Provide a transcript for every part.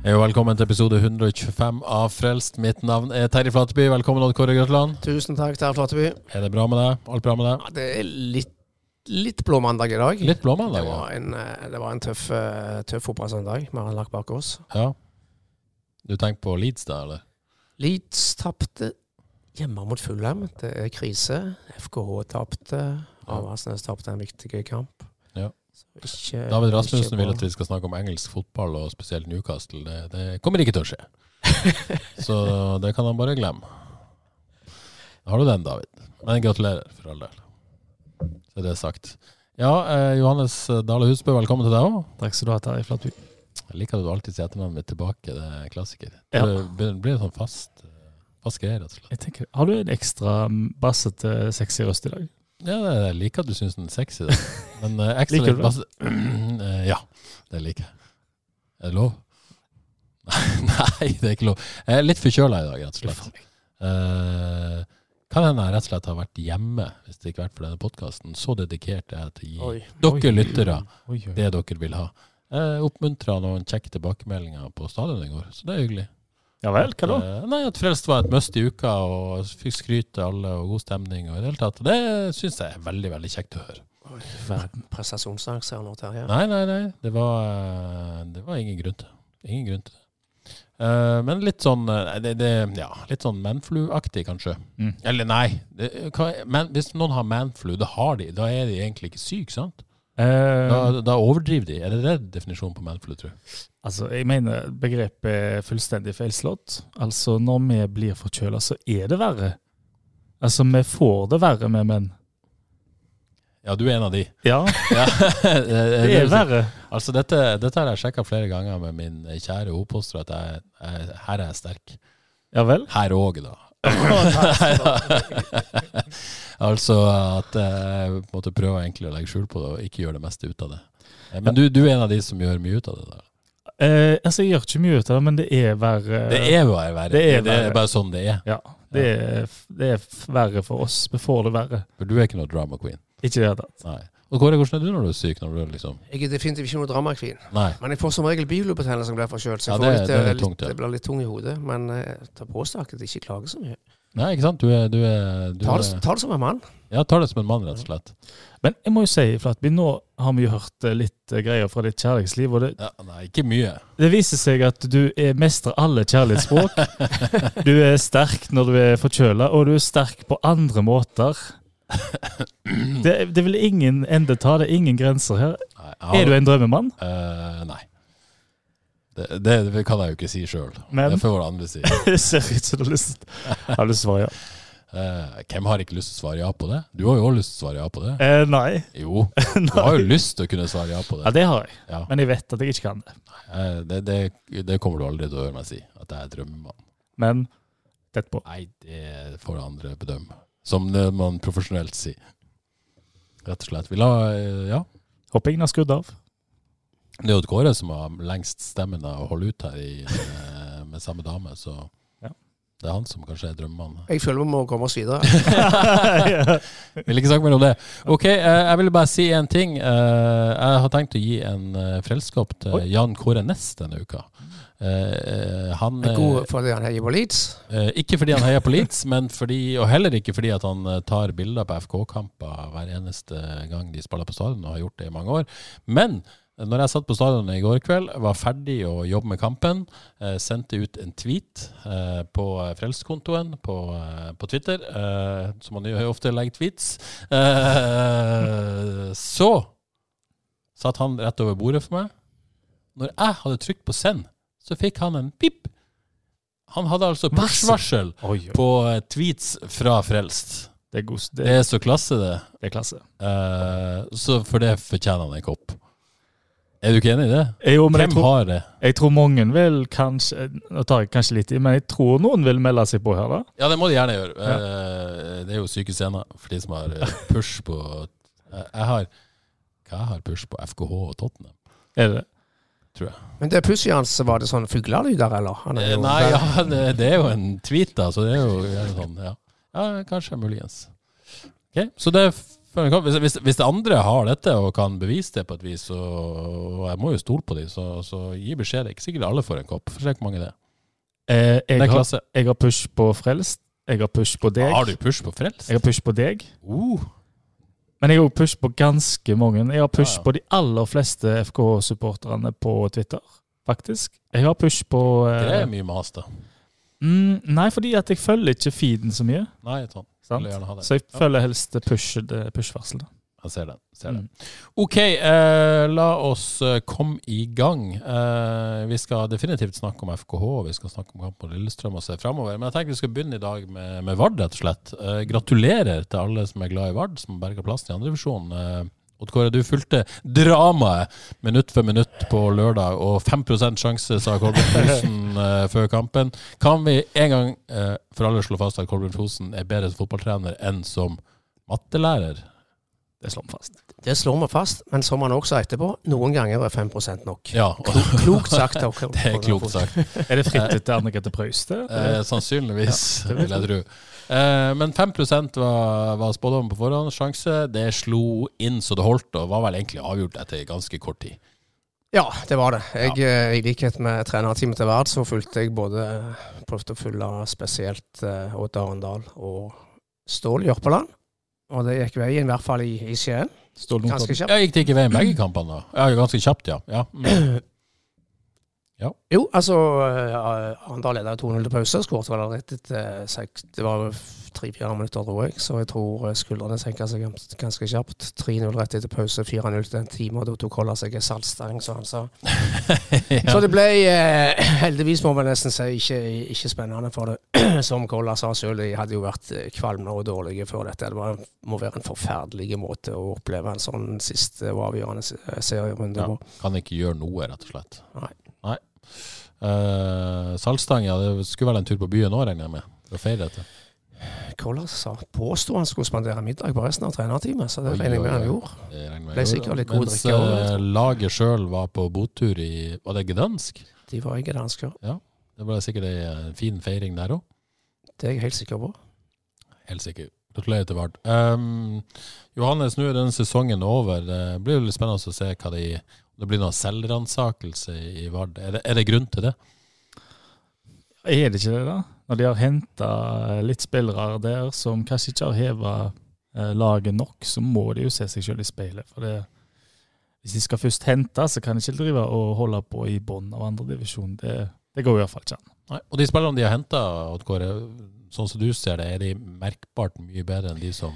Hei og velkommen til episode 125 av Frelst. Mitt navn er Terje Flateby. Velkommen, Odd Kåre Grøtland. Tusen takk, Terje Flateby. Er det bra med deg? Alt bra med deg? Ja, det er litt, litt blå mandag i dag. Litt blå mandag, ja. eh, det var en tøff, eh, tøff fotballsøndag vi har lagt bak oss. Ja. Du tenker på Leeds, da, eller? Leeds tapte hjemme mot Fulham. Det er krise. FKH tapte. Avaldsnes tapte en viktig kamp. Ikke, David Rasmussen vil at vi skal snakke om engelsk fotball, og spesielt Newcastle. Det, det kommer ikke til å skje. Så det kan han bare glemme. Da har du den, David. Men gratulerer, for all del. Så det er det sagt. Ja, eh, Johannes Dale Husbø, velkommen til deg òg. Takk skal du ha, Terje Flatby. Jeg liker at du alltid sier etternavnet mitt tilbake. Det er klassiker. Ja. Det blir, en sånn fast, fast greie, rett og slett. Jeg tenker, Har du en ekstra bassete, sexy røst i dag? Ja, det- jeg liker at du syns den er sexy. Da. Men uh, ekstra litt bass... Eh, ja, det liker jeg. Er det lov? Nei, det er ikke lov. Jeg er litt forkjøla i dag, rett og slett. Eh, kan hende jeg rett og slett har vært hjemme hvis det ikke vært for denne podkasten. Så dedikert er jeg til å gi dere lyttere det dere vil ha. Jeg oppmuntra noen kjekke tilbakemeldinger på stadionet i går, så det er hyggelig. Ja vel, hva da? At, Nei, At Frelst var et must i uka, og fikk skryt til alle, og god stemning. og i Det hele tatt. Det syns jeg er veldig veldig kjekt å høre. Prestasjonsangst her nå, Terje. Nei, nei, nei. Det var, eh, det var ingen grunn til Ingen grunn til det. Eh, men litt sånn eh, det, det, Ja, litt sånn manflu-aktig, kanskje. Mm. Eller nei. Det, hva, men hvis noen har manflu, det har de, da er de egentlig ikke syke, sant? Eh, Da, da overdriver de. Er det det definisjonen på manflu, tror du? altså, jeg mener begrepet er fullstendig feilslått. Altså, når vi blir forkjøla, så er det verre. Altså, vi får det verre med menn. Ja, du er en av de. Ja, Ja, det er verre. Altså, dette, dette har jeg sjekka flere ganger med min kjære oppfostrer, at jeg, jeg, her er jeg sterk. Ja vel? Her òg, da. altså at jeg måtte prøve egentlig å legge skjul på det og ikke gjøre det meste ut av det. Eh, Men du, du er en av de som gjør mye ut av det? der Eh, altså, jeg gjør ikke mye ut av det, men det er verre. Det er bare verre. Det er det er bare sånn det er. Ja, det er, det er verre for oss. Vi får det verre. For du er ikke noe drama queen. Ikke i det hele tatt. Og Kåre, hvordan er du når du er syk? Når du er liksom Jeg er definitivt ikke noe dramakvin. Nei. Men jeg får som regel bihulebetennelse når jeg blir forkjølt. Så Ja, jeg får det- litt, det eh, litt tungt, ja. det blir litt tung i hodet. Men jeg tar påstå at jeg ikke klager så mye. Nei, ikke sant? Du er, du er, du Ta det, ta det som en mann. Ja, tar det som en mann, rett og slett. Men jeg må jo si, Flatby, nå har vi jo hørt eh, litt eh, greier fra ditt kjærlighetsliv, og det, Ja, nei, ikke mye. Det viser seg at du er mestrer alle kjærlighetsspråk. Du er sterk når du er forkjøla, og du er sterk på andre måter. Det, det vil ingen ende ta, det er ingen grenser her. Nei, har, Er du en drømmemann? Uh, nei. Det, det, det kan jeg jo ikke si sjøl. Det får andre si. Det ser ut som du har lyst til å svare ja? Uh, hvem har ikke lyst til å svare ja på det? Du har jo også lyst til å svare ja på det. Uh, nei. Jo, du har jo lyst til å kunne svare ja på det. Ja, det. det har jeg. Ja. Men jeg vet at jeg ikke kan det. Uh, det, det, det kommer du aldri til å høre meg si, at jeg er drømmemann. Men tett på. Nei, det får andre bedømme. Som man profesjonelt sier. Rett og slett. Vil eh, ja. Håper ingen har skrudd av. Det er jo Kåre som har lengst stemmen av å holde ut her i, eh, med samme dame, så Ja. det er han som kanskje er drømmemannen. Jeg føler vi må komme oss videre. Vil ikke snakke mer om det. Ok, eh, jeg ville bare si en ting. Eh, jeg har tenkt å gi en frelskap til Oi. Jan Kåre Næss denne uka. Eh, eh, han Er god fordi han heier på Leeds. eh, Ikke fordi han heier på Leeds, men fordi, og heller ikke fordi han eh, tar bilder på FK-kamper hver eneste gang de spiller på stadion, og har gjort det i mange år. Men eh, når jeg satt på stadionet i går kveld, var ferdig å jobbe med kampen, eh, sendte ut en tweet eh, på Frelseskontoen på, eh, på Twitter, eh, som man jo ofte legger tweets, eh, så satt han rett over bordet for meg. Når jeg hadde trykt på send, så fikk han en pip. Han hadde altså push-varsel på eh, tweets fra Frelst. Det er, god, Det det, er så klasse, det. det er klasse. Uh, så for det fortjener han en kopp. Er du ikke enig i det? Jo, Hvem tror, har det? jeg tror mange vil kanskje Nå tar jeg kanskje litt i, men jeg tror noen vil melde seg på her, da. Ja, det må de gjerne gjøre. Eh, det er jo syke scener for de som har push på uh, Jeg har Hva jeg har push på FKH og Tottenham, Er det? Tror jeg. Men det pussige hans, var det sånn fuglelyder, eller? Han er Eh, jo Nei, ja, det, det er jo en tweet, da, så det er jo sånn, ja. ja kanskje, muligens. Ok, Så det hvis, hvis, hvis andre har dette og kan bevise det på et vis, og, og jeg må jo stole på dem, så, så gi beskjed. Det er ikke sikkert alle får en kopp. For se hvor mange det er. Eh, jeg, har, jeg har push på Frelst. Jeg har push på deg. Har du push på Frelst? Jeg har push på deg. Uh, Men jeg har push på ganske mange. Jeg har push Ja, ja. på de aller fleste FK-supporterne på Twitter, faktisk. Jeg har push på eh, det er mye mas, da. mm, Nei, fordi at jeg følger ikke feeden så mye. Nei, sånn. Så jeg følger helst push- det push-varselet. Jeg ser den. Ser den. Mm. Ok, eh, la oss eh, komme i gang. Eh, vi skal definitivt snakke om FKH, vi skal snakke om kamp mot Lillestrøm og se framover. Men jeg tenker vi skal begynne i dag med, med Vard, rett og slett. Eh, gratulerer til alle som er glad i Vard, som berga plassen i andredivisjon. Eh, Odd Kåre, du fulgte dramaet minutt for minutt på lørdag, og 5 sjanse, sa Kolbjørn Fosen eh, før kampen. Kan vi en gang eh, for alle slå fast at Kolbjørn Fosen er bedre som fotballtrener enn som mattelærer? Det slår vi fast. Det slår vi fast, men som han også sa etterpå, noen ganger er 5% nok. Ja, Klo- Klokt sagt. av det er klokt sagt. Er det fritt etter Anne Grete Preuste? Eh, sannsynligvis, Ja, vil jeg tro. Eh, men 5% var, var spådommen på forhånd. Sjanse. Det slo inn så det holdt, og var vel egentlig avgjort etter ganske kort tid. Ja, det var det. Jeg, ja. I likhet med trenerteamet til Vard, så fulgte jeg både Prøvde å følge spesielt eh, Odd Arendal og Stål Jørpeland. Og det gikk veien, i hvert fall i, i Skien. Ganske kjapt. Ja, Gikk det ikke veien begge kampene, da? Ja, ganske kjapt, ja. ja. Mm. Jo, altså uh, Arendal leda 2-0 til pause. Skåret vel rett etter seks Det var tre-fire minutter, tror jeg. Så jeg tror eh, skuldrene senka seg ganske kjapt. 3-0 rett etter pause, 4-0 til en time, og da tok Kolla seg en saltstang, som han sa. ja. Så det ble eh, heldigvis, må man nesten si, ikke, ikke spennende for det. Som Kolla sa sjøl, de hadde jo vært eh, kvalme og dårlige før dette. Det var, må være en forferdelig måte å oppleve en sånn siste og avgjørende serierunde på. Ja. Kan ikke gjøre noe, rett og slett. Nei. Nei. Uh, Saltstang, ja, det skulle vel en tur på byen nå, regner jeg med? For å feire dette. Kolla sa påsto han skulle spandere middag på resten av trenerteamet, så det regner jeg med han gjorde. Ble sikkert litt god drikke Mens eh, laget sjøl var på botur i Var det Gdansk? De var i Gdansk, ja. ja. Det ble sikkert ei en fin feiring der òg. Det er jeg helt sikker på. Helt sikker. Gratulerer til Vard. Um, Johannes, nå er denne sesongen over. Det blir jo litt spennende å se hva de om det blir noen selvransakelse i Vard. Er det, er det grunn til det? Er det ikke det, da? Når de har henta litt spillere der som kanskje ikke har heva laget nok, så må de jo se seg sjøl i speilet. For det, hvis de skal først hente, så kan de ikke drive og holde på i bånn av andredivisjon. Det, det går i hvert fall ikke an. Nei. Og de spillerne de har henta, sånn som du ser det, er de merkbart mye bedre enn de som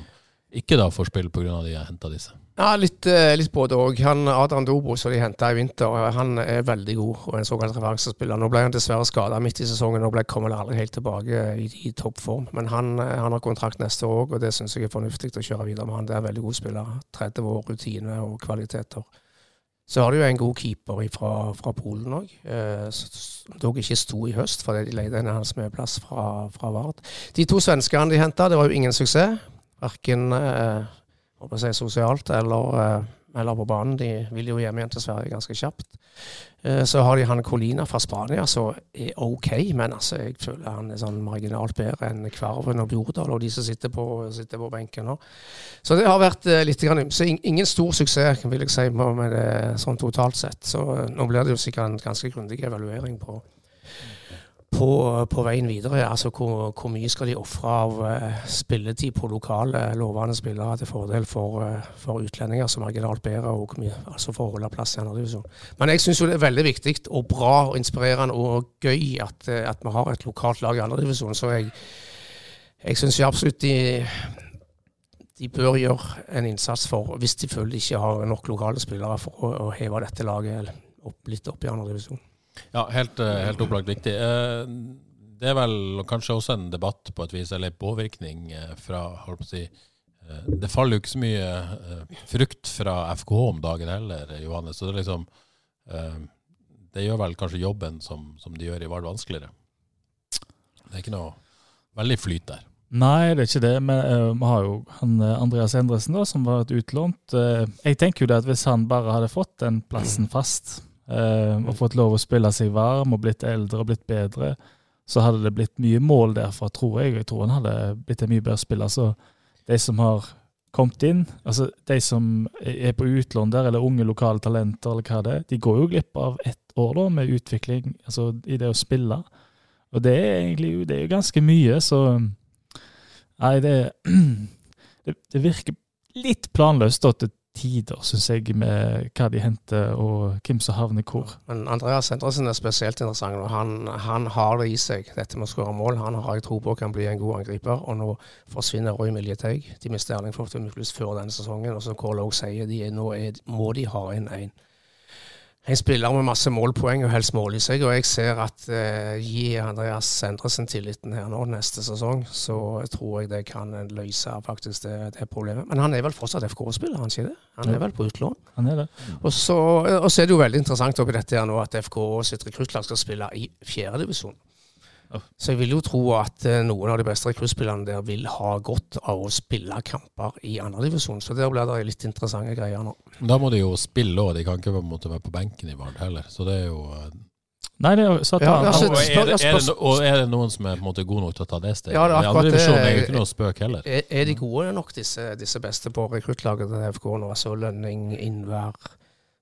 ikke da får spille pga. de har henta disse. Ja, litt, eh, litt både òg. Adrian Dobo, som de henta i vinter, han er veldig god og en såkalt referansespiller. Nå ble han dessverre skada midt i sesongen og kommer aldri helt tilbake i, i toppform. Men han, eh, han har kontrakt neste år òg, og det syns jeg er fornuftig å kjøre videre med han. Det er en veldig god spiller. 30 år rutine og kvaliteter. Så har du jo en god keeper fra, fra Polen òg, eh, som dog ikke sto i høst fordi de leide en hans medplass fra, fra Vard. De to svenskene de henta, det var jo ingen suksess. Verken eh, si, sosialt eller, eh, eller på banen. De vil jo hjem igjen til Sverige ganske kjapt. Eh, så har de han Colina fra Spania, som er OK, men altså, jeg føler han er sånn marginalt bedre enn Kvarven og Bjordal og de som sitter på, sitter på benken nå. Så det har vært eh, litt grann. Ingen stor suksess, vil jeg si, med det sånn totalt sett. Så eh, nå blir det jo sikkert en ganske grundig evaluering på på, på veien videre. Altså hvor, hvor mye skal de ofre av uh, spilletid på lokale lovende spillere til fordel for, uh, for utlendinger som er marginalt bedre, og mye, altså for å holde plass i andredivisjon. Men jeg syns det er veldig viktig og bra og inspirerende og gøy at, eh, at vi har et lokalt lag i andredivisjon. Så jeg, jeg syns absolutt de de bør gjøre en innsats for, hvis de føler de ikke har nok lokale spillere, for å, å heve dette laget opp, litt opp i andredivisjon. Ja, helt, eh, helt opplagt viktig. Eh, det er vel kanskje også en debatt på et vis, eller en påvirkning eh, fra holdt på å si, Det faller jo ikke så mye frukt fra FKH om dagen heller, Johannes. Så det liksom Det gjør vel kanskje jobben som, som de gjør i Vard, vanskeligere. Det er ikke noe veldig flyt der. Nei, det er ikke det. Men uh, vi har jo han Andreas Endresen, da, som var et utlånt. Uh, jeg tenker jo det at hvis han bare hadde fått den plassen fast, eh, og fått lov å spille seg varm og blitt eldre og blitt bedre, så hadde det blitt mye mål derfra, tror jeg. Jeg tror han hadde blitt en mye bedre spiller. Så de som har kommet inn, altså de som er på utlån der, eller unge lokale talenter, eller hva det er, de går jo glipp av ett år da med utvikling altså i det å spille. Og det er egentlig det er jo ganske mye, så Nei, det, det, det virker litt planløst da til tider, syns jeg, med hva de henter og hvem som havner hvor. Men Andreas Endresen er spesielt interessant. og han, han har det i seg, dette med å skåre mål. Han har jeg tro på kan bli en god angriper. Og nå forsvinner Roy Miljeteig. De mister Erling Fortumulus før denne sesongen. Og som Kål òg sier, de er, nå må de ha en en spiller med masse målpoeng og helst mål i seg. Og jeg ser at eh, gi Andreas Endresen tilliten her nå neste sesong, så tror jeg det kan løse faktisk det, det problemet. Men han er vel fortsatt FK-spiller, han ikke det? Han er vel på utlån. Han er det. Og så, og så er det jo veldig interessant oppi dette her nå at FK sitt rekruttlag skal spille i fjerdedivisjon. Så jeg vil jo tro at eh, noen av de beste rekruttspillerne der vil ha godt av å spille kamper i andredivisjon. Så der blir det litt interessante greier nå. Da må de jo spille òg, de kan ikke på en måte være på benken i Vard heller. Så det er jo eh, Nei, det er, så Ja, altså, og, er det, er det, og er det noen som er på en måte god nok til å ta det steget? Ja, det er akkurat andre divisjon er jo ikke noe spøk heller. Er, er de gode nok, disse, disse beste på rekruttlaget til FK nå? Altså Lønning, Innvær,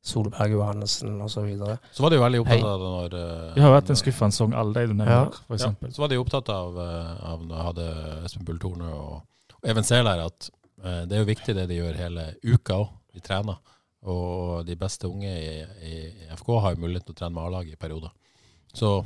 Solberg Johannessen osv. Så så var de veldig opptatt av det når Vi det har vært en skuffende sang, alle de du nevner, Ja. Ja, så var de opptatt av, eh, av når hadde Espen Bull Torne og, og Even Seler, at eh, det er jo viktig det de gjør hele uka òg. De trener. Og de beste unge i, i, i FK har jo mulighet til å trene med A-laget i perioder. Så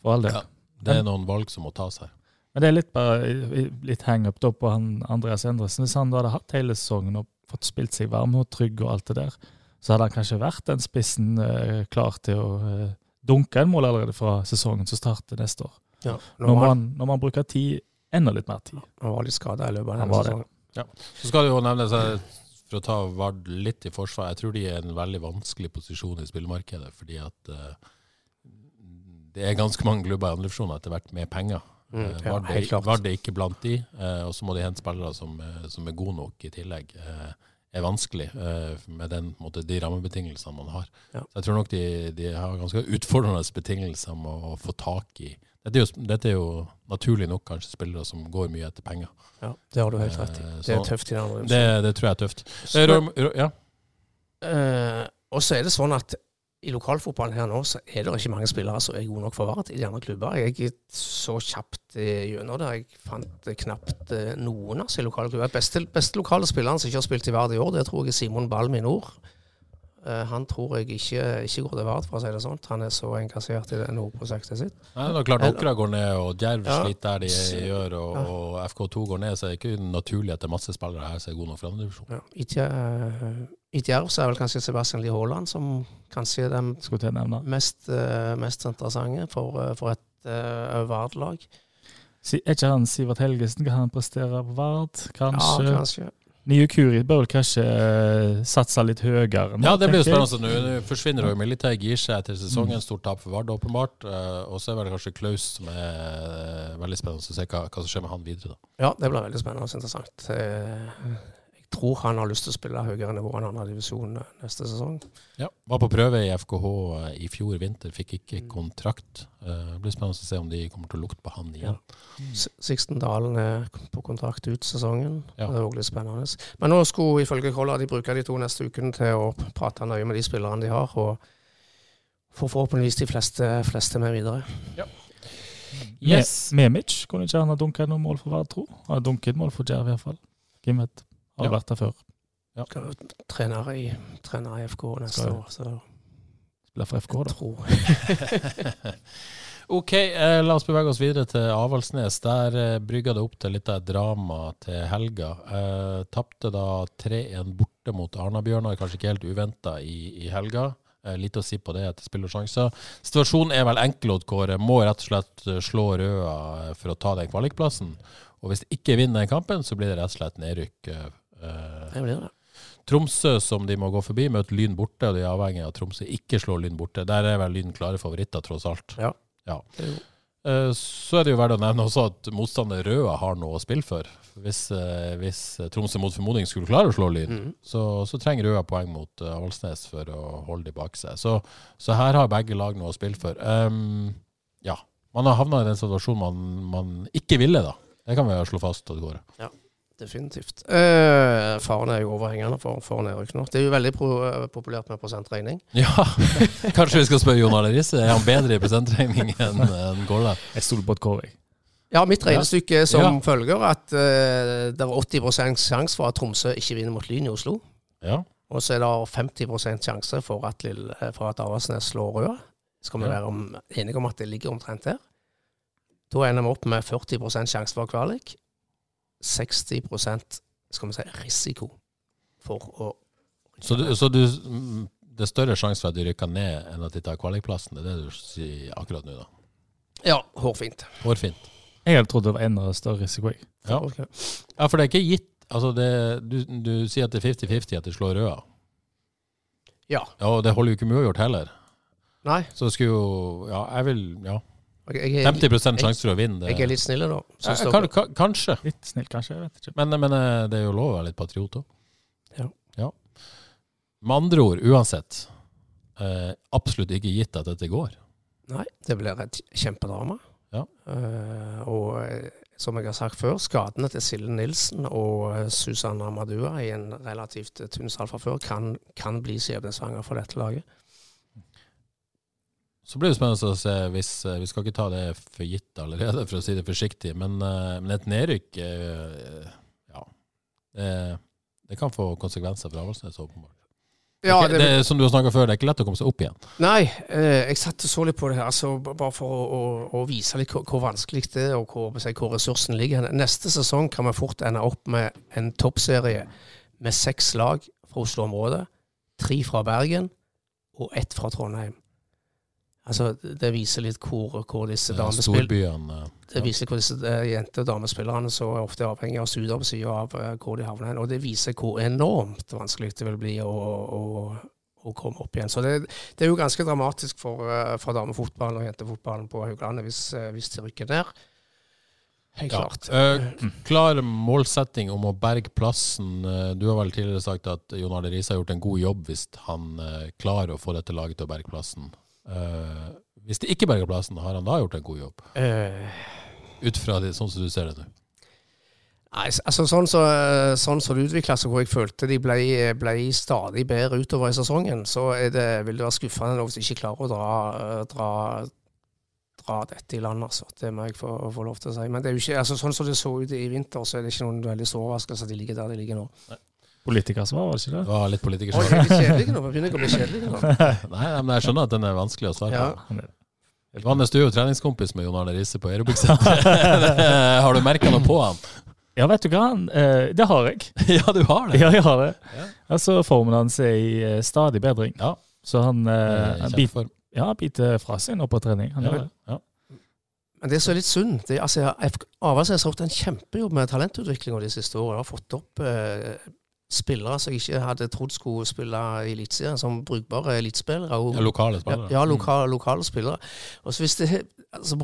For all del. Ja. det er noen valg som må tas her. Men det er litt, bare, litt hang-up da på han Andreas Endresen. Hvis han da hadde hatt hele sesongen og fått spilt seg varm og trygg og alt det der, så hadde han kanskje vært den spissen eh, klar til å eh, dunke en mål allerede fra sesongen som starter neste år. Ja, Når nå man, når man bruker tid, enda litt mer tid. han var litt skada i løpet av Han denne var det. sesongen. Så skal det jo nevnes, eh, for å ta Vard litt i forsvar, jeg tror de er i en veldig vanskelig posisjon i spillemarkedet. Fordi at eh, det er ganske mange klubber i andredivisjon etter hvert med penger. Mm, Eh, ja, Vard, helt er. Vard er ikke blant de, eh, og så må de hente spillere som, som er gode nok i tillegg. Eh, er vanskelig eh, med den, måte, de rammebetingelsene man har. Ja. Så jeg tror nok de, de har ganske utfordrende betingelser med å, få tak i dette er, jo, dette er jo naturlig nok kanskje spillere som går mye etter penger. Ja, det har du helt rett i. Eh, Det er tøft i den andre. Det, det tror jeg er tøft. Så- Eh, ja. Eh, og så er det sånn at i lokalfotballen her nå, så er det ikke mange spillere som er gode nok for Vard i de andre klubber. Jeg så kjapt eh, gjennom det. Jeg fant eh, knapt eh, noen av sine lokale klubber. Beste, beste lokale spilleren som ikke har spilt i Vard i år, det tror jeg er Simon Balm i nord. Eh, han tror jeg ikke, ikke går til Vard, for å si det sånn. Han er så engasjert i det nordprosjektet sitt. Nei, det er klart Åkra går ned, og Djerv Ja. sliter der de gjør, og, ja. og FK2 går ned, så er det ikke naturlig at det er masse spillere her som er gode nok for andredivisjon. Ja. Eh, I Djerv så er vel kanskje Sebastian Lie Haaland som kanskje er den mest, eh, mest interessante for, for et uh, Vard-lag. Er ikke han Sivert Helgesen? Kan han prestere på Vard? Kanskje? Ja, kanskje. Nye Kuri bør vel kanskje eh, satse litt høyere nå, Ja, det blir jo spennende. Nå Nå forsvinner jo Militæret, gir seg etter sesongen. Stort tap for Vard, åpenbart. Eh, Og så er det kanskje Klaus som er eh, veldig spennende å se hva, hva som skjer med han videre. da. Ja, det blir veldig spennende og interessant. Tror han har lyst til å spille høyere nivå enn andre divisjon eh, neste sesong. Ja, Var på prøve i FKH eh, i fjor vinter, fikk ikke kontrakt. Eh, Det blir spennende å se om de kommer til å lukte på han igjen. S- Sixten Dalen er på kontrakt ut sesongen. Ja. Det er òg litt spennende. Men nå skulle ifølge Kolla de bruke de to neste ukene til å prate nøye med de spillerne de har, og få forhåpentligvis de fleste, fleste med videre. Yes. Me Memic, kunne ikke han ha dunket noen mål for hver tro? Han har dunket et mål for Jerv iallfall. Hvem vet? Har Ja. vært der før. Skal jo trene i, trener i FK neste Skal år, så Spiller for FK, jeg da. tror ok, eh, la oss bevege oss videre til Avaldsnes. Der eh, brygga det opp til litt av et drama til helga. Eh, Tapte da 3-1 borte mot Arna-Bjørnar, kanskje ikke helt uventa i, i helga. Eh, Lite å si på det etter spill og sjanser. Situasjonen er vel enkel, Odd Kåre. Må rett og slett eh, slå Røa eh, for å ta den kvalikplassen. Og hvis de ikke vinner den kampen, så blir det rett og slett nedrykk. Eh, eh, Det blir det. Tromsø, som de må gå forbi, møter Lyn borte, og de er avhengig av at Tromsø ikke slår Lyn borte. Der er vel Lyn klare favoritter, tross alt. Ja. Ja. Det Eh, Så er det jo verdt å nevne også at motstander Røa har noe å spille for. Hvis, eh, hvis Tromsø mot formodning skulle klare å slå Lyn, mm. så, så trenger Røa poeng mot Avaldsnes for å holde de bak seg. Så, så her har begge lag noe å spille for. Um, ja, man har havna i den situasjonen man, man ikke ville, da. Det kan vi slå fast. At det går. Definitivt. Eh, faren er jo overhengende for, for nedrykk nå. Det er jo veldig pro, populært med prosentregning. Ja, kanskje vi skal spørre Jon Arne Riise. Er han bedre i prosentregning enn en Golle? Jeg stoler på et Kåre. Ja, mitt regnestykke er som Ja. følger at eh, det er 80 sjanse for at Tromsø ikke vinner mot Lyn i Oslo. Ja. Og så er det 50 sjanse for at, Lille, for at Avaldsnes slår Røa. Skal vi Ja. være om, enige om at det ligger omtrent der? Da ender vi opp med 40 sjanse for kvalik. 60% skal vi si, risiko for å Så, du, så du, det er større sjanse for at de rykker ned enn at de tar kvalikplassen? Det er det du sier akkurat nå, da? Ja, hårfint. Hårfint. Jeg hadde trodd det var enda større risiko. jeg. Ja. ja, for det er ikke gitt Altså, det, du, du sier at det er 50-50 at de slår røde. Ja. Ja, og det holder jo ikke mye å gjøre heller. Nei. Så det skulle jo Ja, jeg vil Ja. Jeg, er- 50 sjanse for å vinne. Det, jeg er litt snille, da. ja, kan, kan, Kanskje. Litt snill, kanskje. jeg vet ikke. Men, men eh, det er jo lov å være litt patriot òg. Ja. Med andre ord, uansett. Eh, absolutt ikke gitt at dette går. Nei, det blir et kjempedrama. Ja. Eh, og eh, som jeg har sagt før, skadene til Silje Nilsen og Susanne Susanna Madua i en relativt eh, tynn sal fra før kan, kan bli skjebnesvanger for dette laget. Så blir det spennende å se hvis eh, Vi skal ikke ta det for gitt allerede, for å si det forsiktig, men, eh, men et nedrykk eh, Ja. Det, det kan få konsekvenser for Avaldsnes, åpenbart. Ja, det, det, som du har snakka før, det er ikke lett å komme seg opp igjen. nei, eh, jeg satt og så litt på det her, altså, bare for å, å, å vise litt hvor, hvor vanskelig det er, og hvor, hvor ressursen ligger. Neste sesong kan vi fort ende opp med en toppserie med seks lag fra Oslo-området. Tre fra Bergen og ett fra Trondheim. Altså, Det viser litt hvor, hvor disse Det er damespill... Storbyene eh, Det viser hvor disse eh, jente- og damespillerne så er ofte avhengig av studier av eh, hvor de havner hen. Og det viser hvor enormt vanskelig det vil bli å, å, å komme opp igjen. Så det, det er jo ganske dramatisk for, eh, for damefotballen og jentefotballen på Hauglandet hvis, hvis de rykker ned. Helt Ja. klart. Eh, klar målsetting om å berge plassen. Du har vel tidligere sagt at Jon Arne Riise har gjort en god jobb hvis han klarer å få dette laget til å berge plassen. Eh, hvis de ikke berger plassen, har han da gjort en god jobb? Uh, Ut fra det, sånn som du ser det nå. Nei, altså sånn som så, sånn så det utvikla seg, hvor jeg følte de ble, ble stadig bedre utover i sesongen, så det, vil det være skuffende hvis de ikke klarer å dra, dra, dra dette i land. Altså. Det må jeg få, få lov til å si. Men det er jo ikke, altså, sånn som det så ut i vinter, så er det ikke noen veldig stor overraskelse at de ligger der de ligger nå. Politikersvar, var det ikke Det det? var litt politikersvar. er det kjedelig nå? Begynner jeg å bli kjedelig nå? Nei, men jeg skjønner at den er vanskelig å svare Ja. på. Johannes, du er jo treningskompis med Jon Arne Riise på Aerobic-senteret. har du merka noe på han? Ja, vet du hva? eh, Det har jeg. ja, du har det. Ja, jeg har det. Ja. Altså, Formen hans er i eh, stadig bedring. Ja. Så han, eh, han biter, ja, biter fra seg nå på trening. Han Ja, gjør det. ja. Men det som er litt synd det, altså, Avaldsnes har gjort en kjempejobb med talentutviklinga de siste årene. Har fått opp eh, spillere som jeg ikke hadde trodd skulle spille i Eliteserien, som brukbare elitespillere. Ja, lokale spillere. ja lokale, lokale spillere. Og så hvis, det, altså,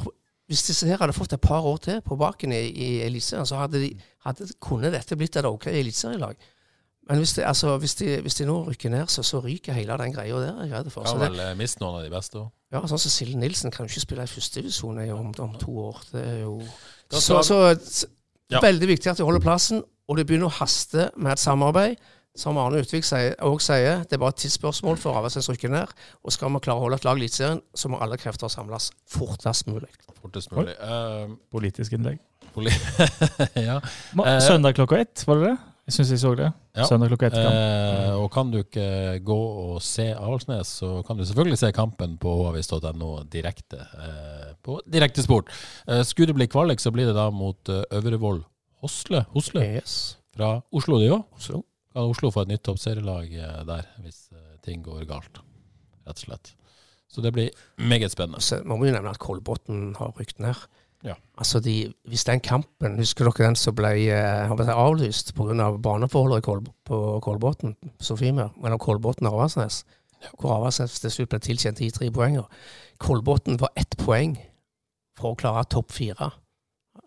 hvis disse her hadde fått et par år til på baken i, i Eliteserien, så hadde de, hadde, kunne dette blitt et OK eliteserielag. Men hvis, de, altså, hvis, de, hvis de nå rykker ned, så, så ryker hele den greia der. Jeg er for. Kan Så det, vel eh, miste noen av de beste òg. ja, sånn som Silje Nilsen kan jo ikke spille i førstedivisjon om, om to år. Det er jo Så, så Ja. veldig viktig at de holder plassen, og det begynner å haste med et samarbeid. Som Arne Utvik sier, og sier, det er bare et tidsspørsmål før Avaldsnes rykker ned. Og skal vi klare å holde et lag i Eliteserien, så må alle krefter samles fortest mulig. Fortest mulig. Uh, Politisk innlegg. poli ja. Eh, Søndag klokka ett, var det det? Jeg syns jeg så det. Ja. Søndag klokka ett. kamp. Eh, og kan du ikke gå og se Avaldsnes, så kan du selvfølgelig se kampen på havis.no direkte. Eh, på direktesport. Eh, skulle det bli kvalik, så blir det da mot uh, Øvrevoll Hosle. Hosle Yes. fra Oslo, det òg. Oslo. Kan Oslo få et nytt toppserielag eh, der, hvis eh, ting går galt. rett og slett. Så det blir meget spennende. Så må vi jo nevne at Kolbotn har rykt ned. Ja. Altså de, Hvis den kampen Husker dere den som ble har blitt avlyst pga. Av baneforholdet i Kol, på Kolbotn? Sofiemyr, mellom Kolbotn og Avaldsnes? Hvor Avaldsnes til slutt ble tilkjent de tre poengene. Kolbotn var ett poeng for å klare topp fire.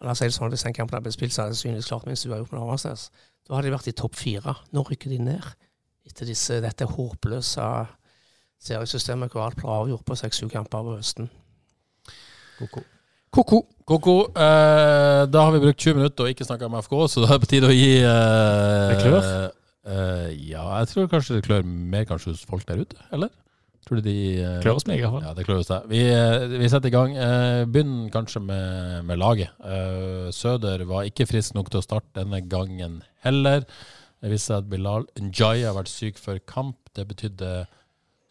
La oss si det sånn, Hvis den kampen hadde blitt spilt, så hadde det sannsynligvis klart minst uavgjort med Avaldsnes. Da hadde de vært i topp fire. Nå rykker de ned etter disse, dette håpløse seriesystemet hvor alt ble avgjort på seks-sju kamper over høsten. Ko-ko. Ko-ko. Koko, eh, da har vi brukt 20 minutter og ikke snakka om FK, så da er det på tide å gi eh, Det klør? eh, ja, jeg tror kanskje det klør mer kanskje hos folk der ute, eller? Tror du de eh, Klør hos meg, i hvert fall. Ja, det klør hos deg. Vi, eh, vi setter i gang. Eh, Begynn kanskje med, med laget. Eh, Søder var ikke frisk nok til å starte denne gangen heller. Det viste seg at Bilal Njay har vært syk før kamp. Det betydde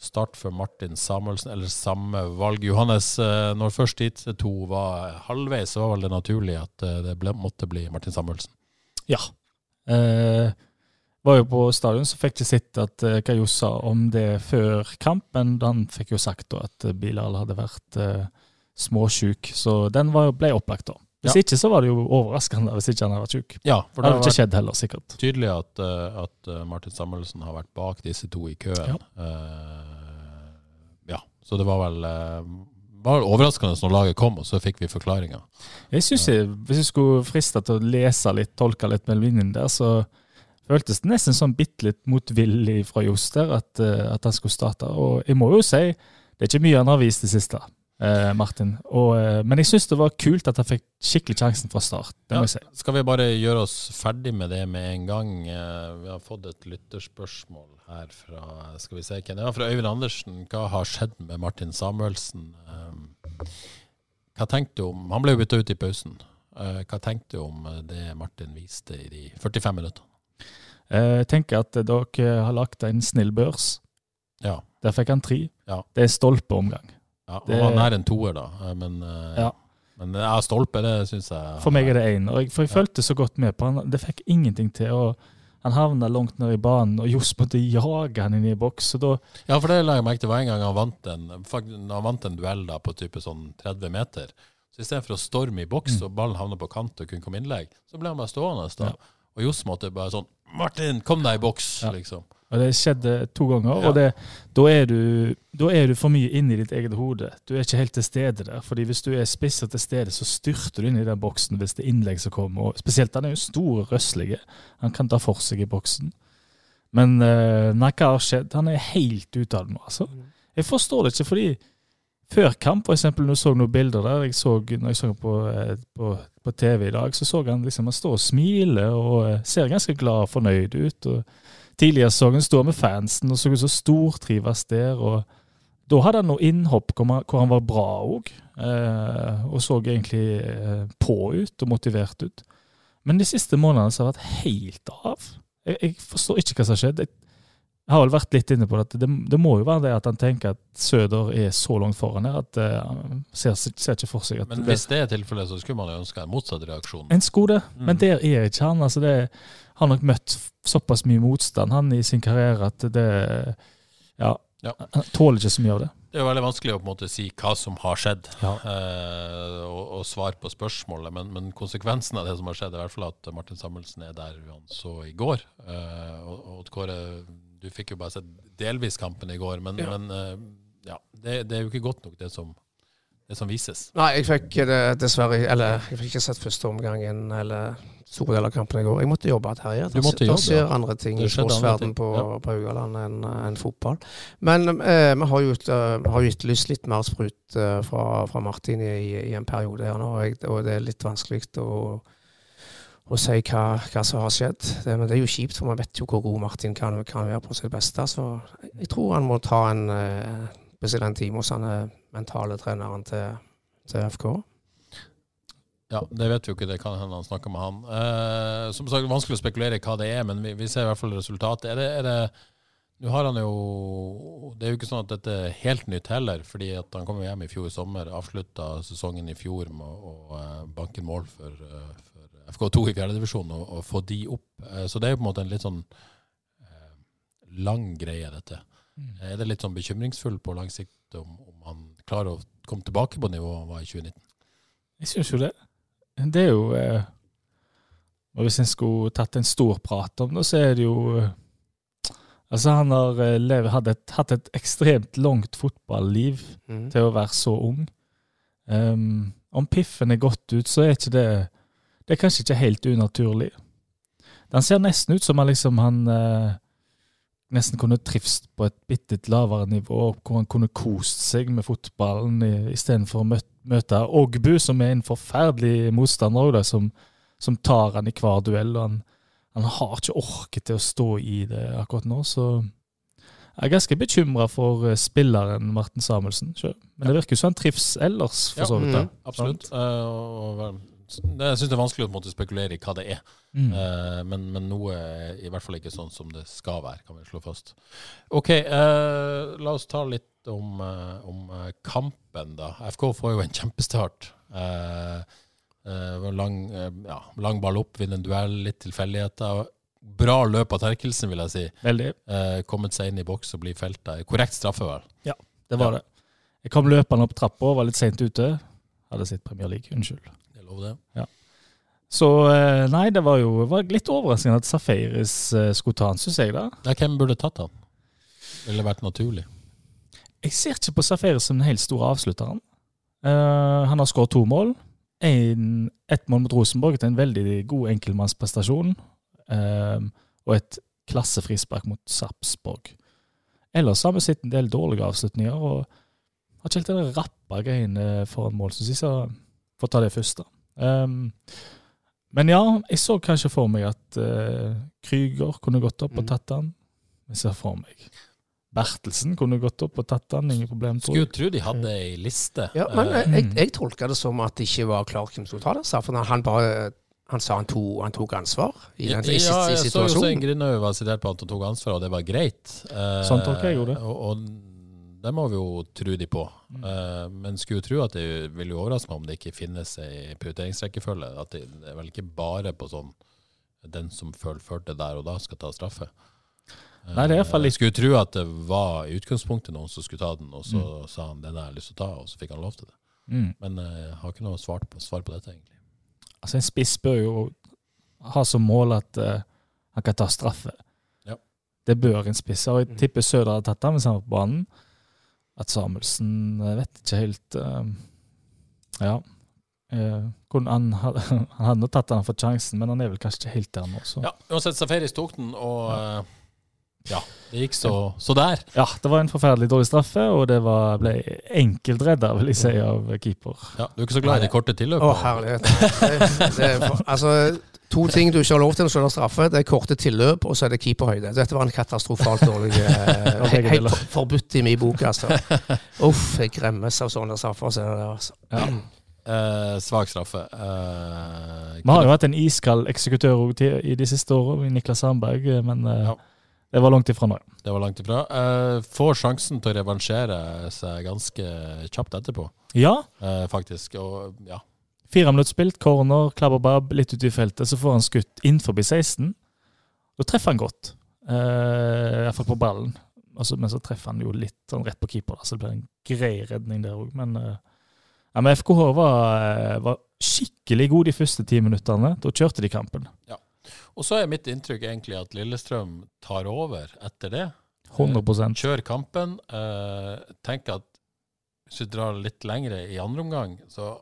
start for Martin Samuelsen, eller samme valg. Johannes, eh, når først de to var halvveis, så var vel det naturlig at eh, det ble, måtte bli Martin Samuelsen. Ja. Eh, var jo på stadion, så fikk jeg sett at eh, Kajos sa om det før kamp, men han fikk jo sagt da at eh, Bilal hadde vært eh, småsjuk, så den var, ble opplagt da. Hvis Ja. ikke så var det jo overraskende hvis ikke han hadde vært syk. Ja, for Det hadde har ikke skjedd heller, sikkert. tydelig at, eh, at eh, Martin Samuelsen har vært bak disse to i køen. Ja. Uh, ja, så det var vel var overraskende når laget kom, og så fikk vi forklaringa. Jeg synes jeg, Hvis jeg skulle friste til å lese litt, tolke litt mellom linjene der, så føltes det nesten sånn bitte litt motvillig fra Joster at, at han skulle starte. Og jeg må jo si, det er ikke mye han har vist det siste, eh, Martin. Og, eh, men jeg syns det var kult at han fikk skikkelig sjansen fra start. Det må jeg si. Skal vi bare gjøre oss ferdig med det med en gang? Eh, Vi har fått et lytterspørsmål her fra Skal vi se hvem det var fra Øyvind Andersen. Hva har skjedd med Martin Samuelsen? Eh, Hva tenkte du om Han ble jo bytta ut i pausen. Eh, Hva tenkte du om eh, det Martin viste i de 45 minuttene? Eh, Jeg tenker at dere har lagt en snill børs. Ja. Der fikk han tre. Ja. Det er stolpeomgang. Ja Det- Han var nær en toer, da. Eh, Men, eh, Ja. men ja, stolpe, det syns jeg For meg er det én. For jeg fulgte så godt med på han. Det fikk ingenting til. og Han havna langt ned i banen, og Johs måtte jage han inn i boks. da Ja, for det la jeg merke til. Var en gang han vant en, han vant en duell da på type sånn 30 meter. Så istedenfor å storme i boks og ballen havna på kant og kunne komme innlegg, så ble han bare stående. da. Mm. Ja. Og Johs måtte bare sånn 'Martin, kom deg i boks!' Ja. liksom. Og det skjedde to ganger, Ja. og det, da, er du, da er du for mye inne i ditt eget hode. Du er ikke helt til stede der. fordi hvis du er spissa til stede, så styrter du inn i den boksen hvis det er innlegg som kommer. Og spesielt han er jo stor og røslig. Han kan ta for seg i boksen. Men uh, nei, hva har skjedd? Han er helt ute av det nå, altså. Jeg forstår det ikke, fordi før kamp, for eksempel, når jeg så noen bilder der, jeg så, når jeg så på, eh, på, på TV i dag, så så han liksom han står og smiler og eh, ser ganske glad og fornøyd ut. og Tidligere han stå med fansen og så ut så stortrives der. og Da hadde han noe innhopp hvor han, var bra òg, eh, og så egentlig eh, på ut og motivert ut. Men de siste månedene så har det vært helt av. Jeg, jeg forstår ikke hva som har skjedd. Jeg, har vel vært litt inne på det, det, det må jo være det at han tenker at Søder er så langt foran her at eh, han ser, ser ikke for seg at Men hvis det er tilfellet, så skulle man jo ønske en motsatt reaksjon. en skulle det, Mm. men der er ikke han. altså det har nok møtt såpass mye motstand han i sin karriere at det ja, Ja. Han tåler ikke så mye av det. Det er jo veldig vanskelig å på en måte si hva som har skjedd, Ja. eh, og, og svare på spørsmålet. Men, men konsekvensen av det som har skjedd, er i hvert fall at Martin Samuelsen er der han så i går. Eh, og, og Kåre, du fikk jo bare sett delvis kampen i går, men, Ja. men eh, ja, det, det er jo ikke godt nok, det som, det som vises. Nei, jeg fikk det dessverre Eller jeg fikk ikke sett første omgangen eller store deler av kampen i går. Jeg måtte jobbe her igjen. Du måtte jobbe, skjer ja. andre ting i sportsverdenen på, ja. på Haugaland enn en fotball. Men eh, vi har jo uh, eh, etterlyst litt mer sprut uh, fra, fra Martin i, i en periode her nå, og, jeg, og det er litt vanskelig å og si hva, hva som har skjedd. Det, men det er jo kjipt, for man vet jo hvor god Martin kan, kan være på sitt beste. Så jeg tror han må ta en eh, en time hos han eh, mentale treneren til, til FK. Ja, Det vet vi jo ikke, det kan hende han snakker med han. Eh, som sagt, vanskelig å spekulere i hva det er, men vi, vi ser i hvert fall resultatet. Er det, er det, nå har han jo Det er jo ikke sånn at dette er helt nytt heller, fordi at han kom jo hjem i fjor i sommer, avslutta sesongen i fjor med å å, eh, banke mål for, eh, for FK2 i fjerdedivisjon og, og få de opp. Eh, så det er jo på en måte en litt sånn eh, lang greie, dette. Er det litt sånn bekymringsfull på lang sikt om, klarer å komme tilbake på nivået var i 2019? Jeg syns jo det. Det er jo eh, og Hvis en skulle tatt en stor prat om det, så er det jo eh, Altså, han har eh, hadde et, hatt et ekstremt langt fotballiv Mm. til å være så ung. Um, om piffen er gått ut, så er ikke det Det er kanskje ikke helt unaturlig. Han ser nesten ut som han liksom han eh, nesten kunne trivst på et bitte lavere nivå, hvor han kunne kost seg med fotballen istedenfor å møte, møte Ogbu, som er en forferdelig motstander, da, som, som tar han i hver duell. og han, han har ikke orket til å stå i det akkurat nå, så jeg er ganske bekymra for eh, spilleren Martin Samuelsen sjøl. Men det virker jo som han trives ellers, for så vidt. Ja, mm, Absolutt. Eh, og, jeg syns det er vanskelig å måte spekulere i hva det er. Mm. Eh, men, men noe er i hvert fall ikke sånn som det skal være, kan vi slå fast. OK, eh, la oss ta litt om, eh, om kampen, da. FK får jo en kjempestart. Eh, eh, lang, ja, lang ball opp, vinner en duell, litt tilfeldigheter. Bra løp av Terkelsen, vil jeg si. Veldig. Eh, kommet seg inn i boks og blir felta. Korrekt straffe, vel. Det var Ja. det. Jeg kom løpende opp trappa, var litt seint ute. Hadde sett Premier League, unnskyld. Jeg det. det. Så eh, nei, det var jo var litt overraskende at Safaris eh, skulle ta han, syns jeg. da. Ja, hvem burde tatt han? Ville vært naturlig. Jeg ser ikke på Safaris som den helt store avslutteren. Uh, han har skåret to mål. Ett mål mot Rosenborg til en veldig god enkeltmannsprestasjon. eh, og et klassefrispark mot Sarpsborg. Ellers har vi sett en del dårlige avslutninger. og har ikke helt den rappa greiene foran mål, syns jeg. Så får ta det først, da. Um, men ja, jeg så kanskje for meg at uh, Krüger kunne gått opp og Mm. tatt han. Jeg ser for meg Bertelsen kunne gått opp og tatt han, ingen problem. Skulle jo tro de hadde ei liste. Ja, men Eh, jeg, jeg, jeg tolka det som at det ikke var klart hvem som skulle ta det. for Han bare han sa han, to, han tok ansvar i den i, ja, i, jeg så jo situasjonen. Grindhaug var sitert på at han tok ansvar, og det var greit. Eh, Sånn tolker jeg jo det. Og, og det må vi jo tro de på. Mm. Uh, men skulle jo tro at det vil jo overraske meg om det ikke finnes ei prioriteringsrekkefølge. At det, det er vel ikke bare på sånn den som det der og da, skal ta straffe. Eh, Nei, det er i hvert fall litt- skulle tro at det var i utgangspunktet noen som skulle ta den, og så Mm. sa han den har jeg lyst til å ta, og så fikk han lov til det. Mm. Men eh, jeg har ikke noe svar på, svar på dette, egentlig. Altså, en spiss bør jo ha som mål at uh, han kan ta straffe. Ja. Det bør en spiss. Og jeg tipper Søder hadde tatt han hvis han var på banen. At Samuelsen jeg vet ikke helt eh, Ja. Eh, han, hadde- han hadde nok tatt han for sjansen, men han er vel kanskje ikke helt der nå. Så. Ja, uansett, Safaris tok den, og eh, ja, det gikk så, så der. Ja, det var en forferdelig dårlig straffe, og det var, ble enkelt redda, vil jeg si, av keeper. Ja, du er ikke så glad i de korte Å, herlighet. Det, det er for, altså, to ting du ikke har lov til når du skjønner straffe. Det er korte tilløp, og så er det keeperhøyde. Dette var en katastrofalt dårlig eh, Helt forbudt i min bok, altså. Uff, jeg gremmes av sånne straffer. Så, det, altså. Ja. Eh, svak straffe. Eh, Vi har jo hatt en iskald eksekutør i de siste årene, i Niklas Sandberg, men eh, Ja. det var langt ifra nå. Det var langt ifra. Eh, får sjansen til å revansjere seg ganske kjapt etterpå, Ja, eh, faktisk. Og ja, Fire minutter spilt, corner, klabberbab, litt ute i feltet. Så får han skutt inn forbi 16. Da treffer han godt. Uh, Iallfall på ballen. Altså, men så treffer han jo litt sånn rett på keeper, da, så det blir en grei redning der òg. Men, uh, ja, men FKH var, eh, var skikkelig god de første ti minuttene. Da kjørte de kampen. Ja. Og så er mitt inntrykk egentlig at Lillestrøm tar over etter det. 100% Kjør kampen. Uh, tenk at hvis vi drar litt lengre i andre omgang, så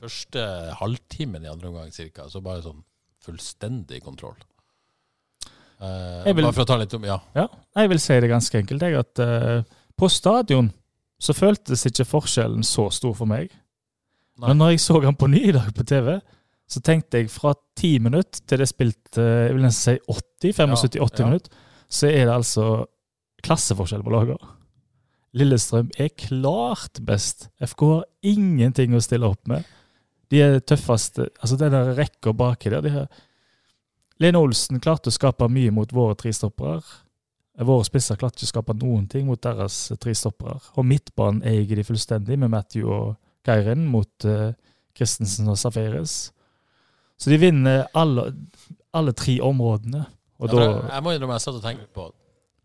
første halvtimen i andre omgang cirka, så bare sånn fullstendig kontroll. Eh, Jeg vil- Bare for å ta litt om Ja. Ja, jeg vil si det ganske enkelt. Jeg, at eh, På stadion så føltes ikke forskjellen så stor for meg. Nei. Men når jeg så han på ny i dag på TV, så tenkte jeg fra ti minutter til det spilte jeg vil nesten si 80, 75-80 Ja, ja. minutter, så er det altså klasseforskjell på lagene. Lillestrøm er klart best. FK har ingenting å stille opp med. De er tøffeste Altså, den der rekka baki der de har Lene Olsen klarte å skape mye mot våre tre stoppere. Våre spisser klarte ikke å skape noen ting mot deres tre stoppere. Og midtbanen eier de fullstendig, med Matthew og Geirin mot uh, Christensen og Safaris. Så de vinner alle, alle tre områdene. Ja, jeg, jeg må innrømme jeg satt og tenkte på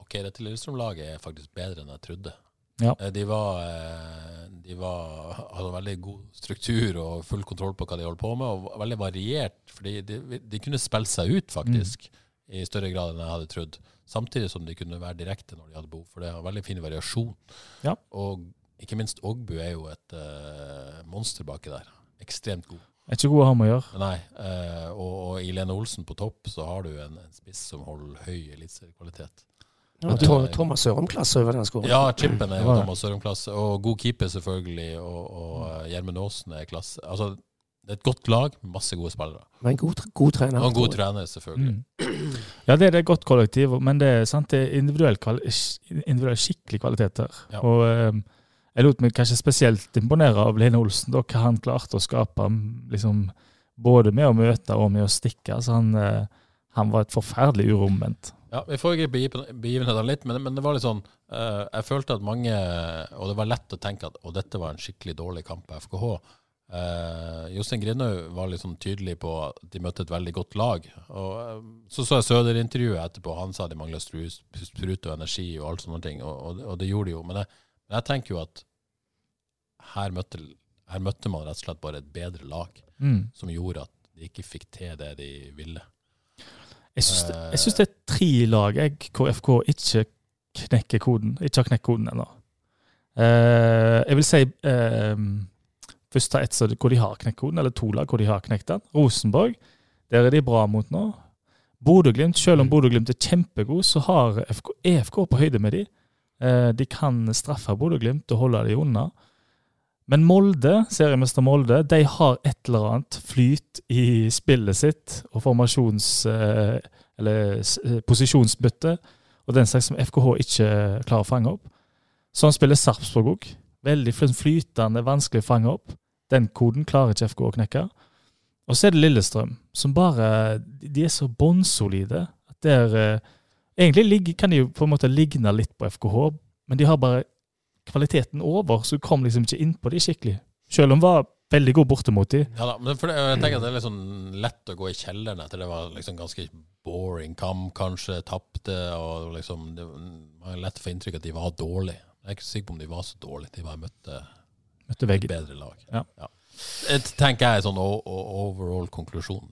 ok, dette Lillestrøm-laget er faktisk bedre enn jeg trodde. Ja. Eh, De var, eh, de var hadde veldig god struktur og full kontroll på hva de holdt på med, og veldig variert. fordi de, de kunne spille seg ut, faktisk, i større grad enn jeg hadde trodd. Samtidig som de kunne være direkte når de hadde behov, for det Og veldig fin variasjon. Ja. Og ikke minst Ogbu er jo et uh, monster baki der. Ekstremt god. Er ikke god å ha med å gjøre. Nei, Uh, og, og i Lene Olsen på topp så har du en, en spiss som holder høy eliteseriekvalitet. Ja, Tho- Thomas Sørum-klasse over den skåringen. Ja, Chippen er jo Det var det. Thomas Sørum-klasse, og god keeper selvfølgelig, og, eh, Gjermund Aasen er klasse. Altså, det er et godt lag masse gode spillere. Men en god, god trener. Og en god tror trener, selvfølgelig. Mm. Ja, det er et godt kollektiv, men det er sant, det er individuell, kvali individuell skikkelig kvalitet her. Ja. Og eh, jeg lot meg kanskje spesielt imponere av Lene Olsen, da, hva han klarte å skape liksom, både med å møte og med å stikke. Så han, eh, han var et forferdelig uromoment. Ja, Vi foregriper begiven- begivenhetene litt, men, men det var litt sånn uh, Jeg følte at mange Og det var lett å tenke at og dette var en skikkelig dårlig kamp på FKH. Uh, Jostein Grindhaug var sånn tydelig på at de møtte et veldig godt lag. Og uh, Så så jeg Søder-intervjuet etterpå. Han sa de mangla sprut og energi og alt sånne ting, og, og, og det gjorde de jo. Men jeg, men jeg tenker jo at her møtte, her møtte man rett og slett bare et bedre lag, Mm. som gjorde at de ikke fikk til det de ville. Jeg syns det, det er tre lag jeg, hvor FK ikke knekker koden. Ikke har knekt koden ennå. Uh, jeg vil si uh, først ta ett så- hvor de har knekt koden, eller to lag hvor de har knekt den. Rosenborg, der er de bra mot nå. Bodø-Glimt, selv om Bodø-Glimt er kjempegod, så har FK, EFK på høyde med de. Uh, de kan straffe Bodø-Glimt og holde de unna. Men Molde, seriemester Molde, de har et eller annet flyt i spillet sitt og formasjons... eh, eller eh, posisjonsbytte og den slags som FKH ikke klarer å fange opp. Sånn spiller Sarpsborg òg. Veldig flytende, vanskelig å fange opp. Den koden klarer ikke FK å knekke. Og så er det Lillestrøm, som bare De er så bånnsolide at der eh, Egentlig kan de jo på en måte ligne litt på FKH, men de har bare kvaliteten over, så du kom liksom ikke inn på de skikkelig. Selv om det var veldig god bortimot de. Ja da, men det, jeg tenker at det er litt sånn lett å gå i kjelleren etter det var liksom ganske boring kamp, kanskje tapte, og liksom det var lett å få inntrykk at de var dårlige. Jeg er ikke sikker på om de var så dårlige, de bare møtte Møtte et bedre lag. Ja. Det tenker jeg er sånn overall konklusjon,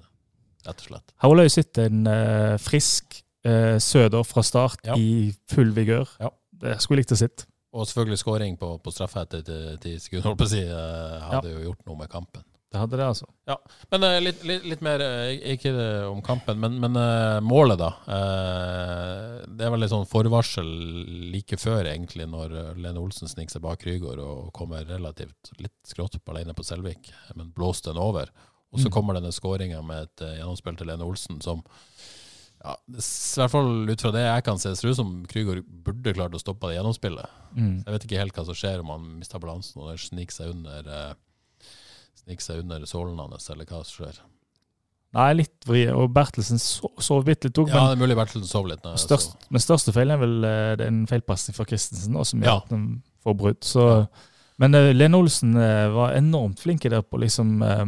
rett og slett. Her har sett en eh, frisk eh, Søder fra start Ja. i full vigør. Ja. Det skulle jeg likt å sitte. Og selvfølgelig skåring på, på straffe etter ti- sekunder, holdt på å si, hadde hadde jo gjort noe med kampen. Det hadde det, altså. Ja, Men uh, litt, litt, litt mer, uh, ikke om kampen, men, men uh, målet, da. Eh, det er vel litt sånn forvarsel like før, egentlig, når eh, Lene Olsen sniker seg bak Krygård og kommer relativt litt skrått på alene på Selvik, men blåser den over. Og så Mm. kommer denne skåringa med et eh, gjennomspill til Lene Olsen som ja, det, I hvert fall ut fra det jeg kan se, ser ut som Krygård burde klart å stoppe det gjennomspillet. Mm. Jeg vet ikke helt hva som skjer om han mister balansen og det sniker seg under eh, Sniker seg under sålen hans, eller hva som skjer. Nei, litt vri. Og Bertelsen sov, så bitte litt òg, Ja, det er mulig Bertelsen sov litt. Nei, størst, men største feilen er vel eh, det er en feilpasning fra Christensen som Ja. gjør at de får brudd. Så, Men uh, Lene Olsen uh, var enormt flink i det på liksom eh,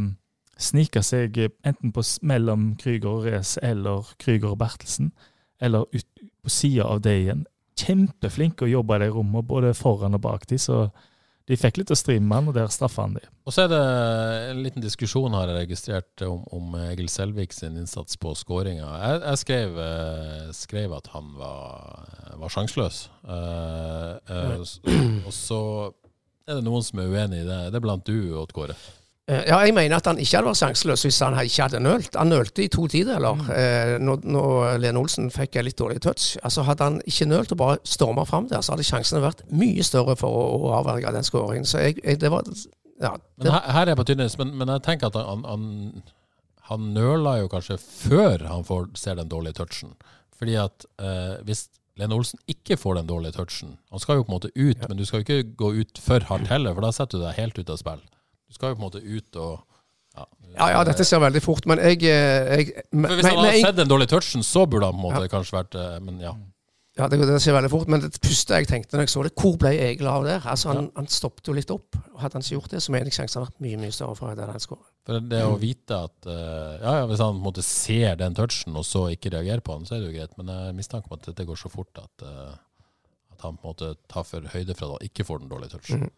snike seg enten på mellom Krüger og Race eller Krüger og Bertelsen, eller ut på sida av det igjen. Kjempeflinke å jobbe i de rommene, både foran og bak de, så de fikk litt å stri med han, og der straffa han de. Og så er det en liten diskusjon har jeg registrert om, om Egil Selvik sin innsats på skåringa. Jeg, jeg skrev, eh, skrev at han var, var sjanseløs. Uh, uh, og så er det noen som er uenig i det. Det er blant du, Odd Kåre. Eh, Ja, jeg mener at han ikke hadde vært sjanseløs hvis han ikke hadde nølt. Han nølte i to tideler Mm. eh, når, når Lene Olsen fikk en litt dårlig touch. Altså Hadde han ikke nølt og bare storma fram der, så hadde sjansene vært mye større for å, å avverge den skåringen. Så jeg, jeg, det var ja, Men her, her er jeg på tynnis, men, men jeg tenker at han, han, han nøler jo kanskje før han får, ser den dårlige touchen. Fordi at eh, hvis Lene Olsen ikke får den dårlige touchen Han skal jo på en måte ut, men du skal jo ikke gå ut for hardt heller, for da setter du deg helt ut av spill. Du skal jo på en måte ut og ja, ja, ja, dette skjer veldig fort, men jeg, eh, jeg For men, Hvis han hadde jeg- sett den dårlige touchen, så burde han på en måte kanskje vært eh, Men ja. Ja, det, det skjer veldig fort, men det første jeg tenkte når jeg så det, hvor ble Egil av der? Altså, Han, han stoppet jo litt opp. og Hadde han ikke gjort det, så mener jeg sjansen hadde vært mye mye større for at han skåret. For det å vite at uh, ja, ja, Hvis han på en måte ser den touchen, og så ikke reagerer på den, så er det jo greit. Men jeg mistanke om at dette går så fort at, uh, at han på en måte tar for høyde for at han ikke får den dårlige touchen. Mm.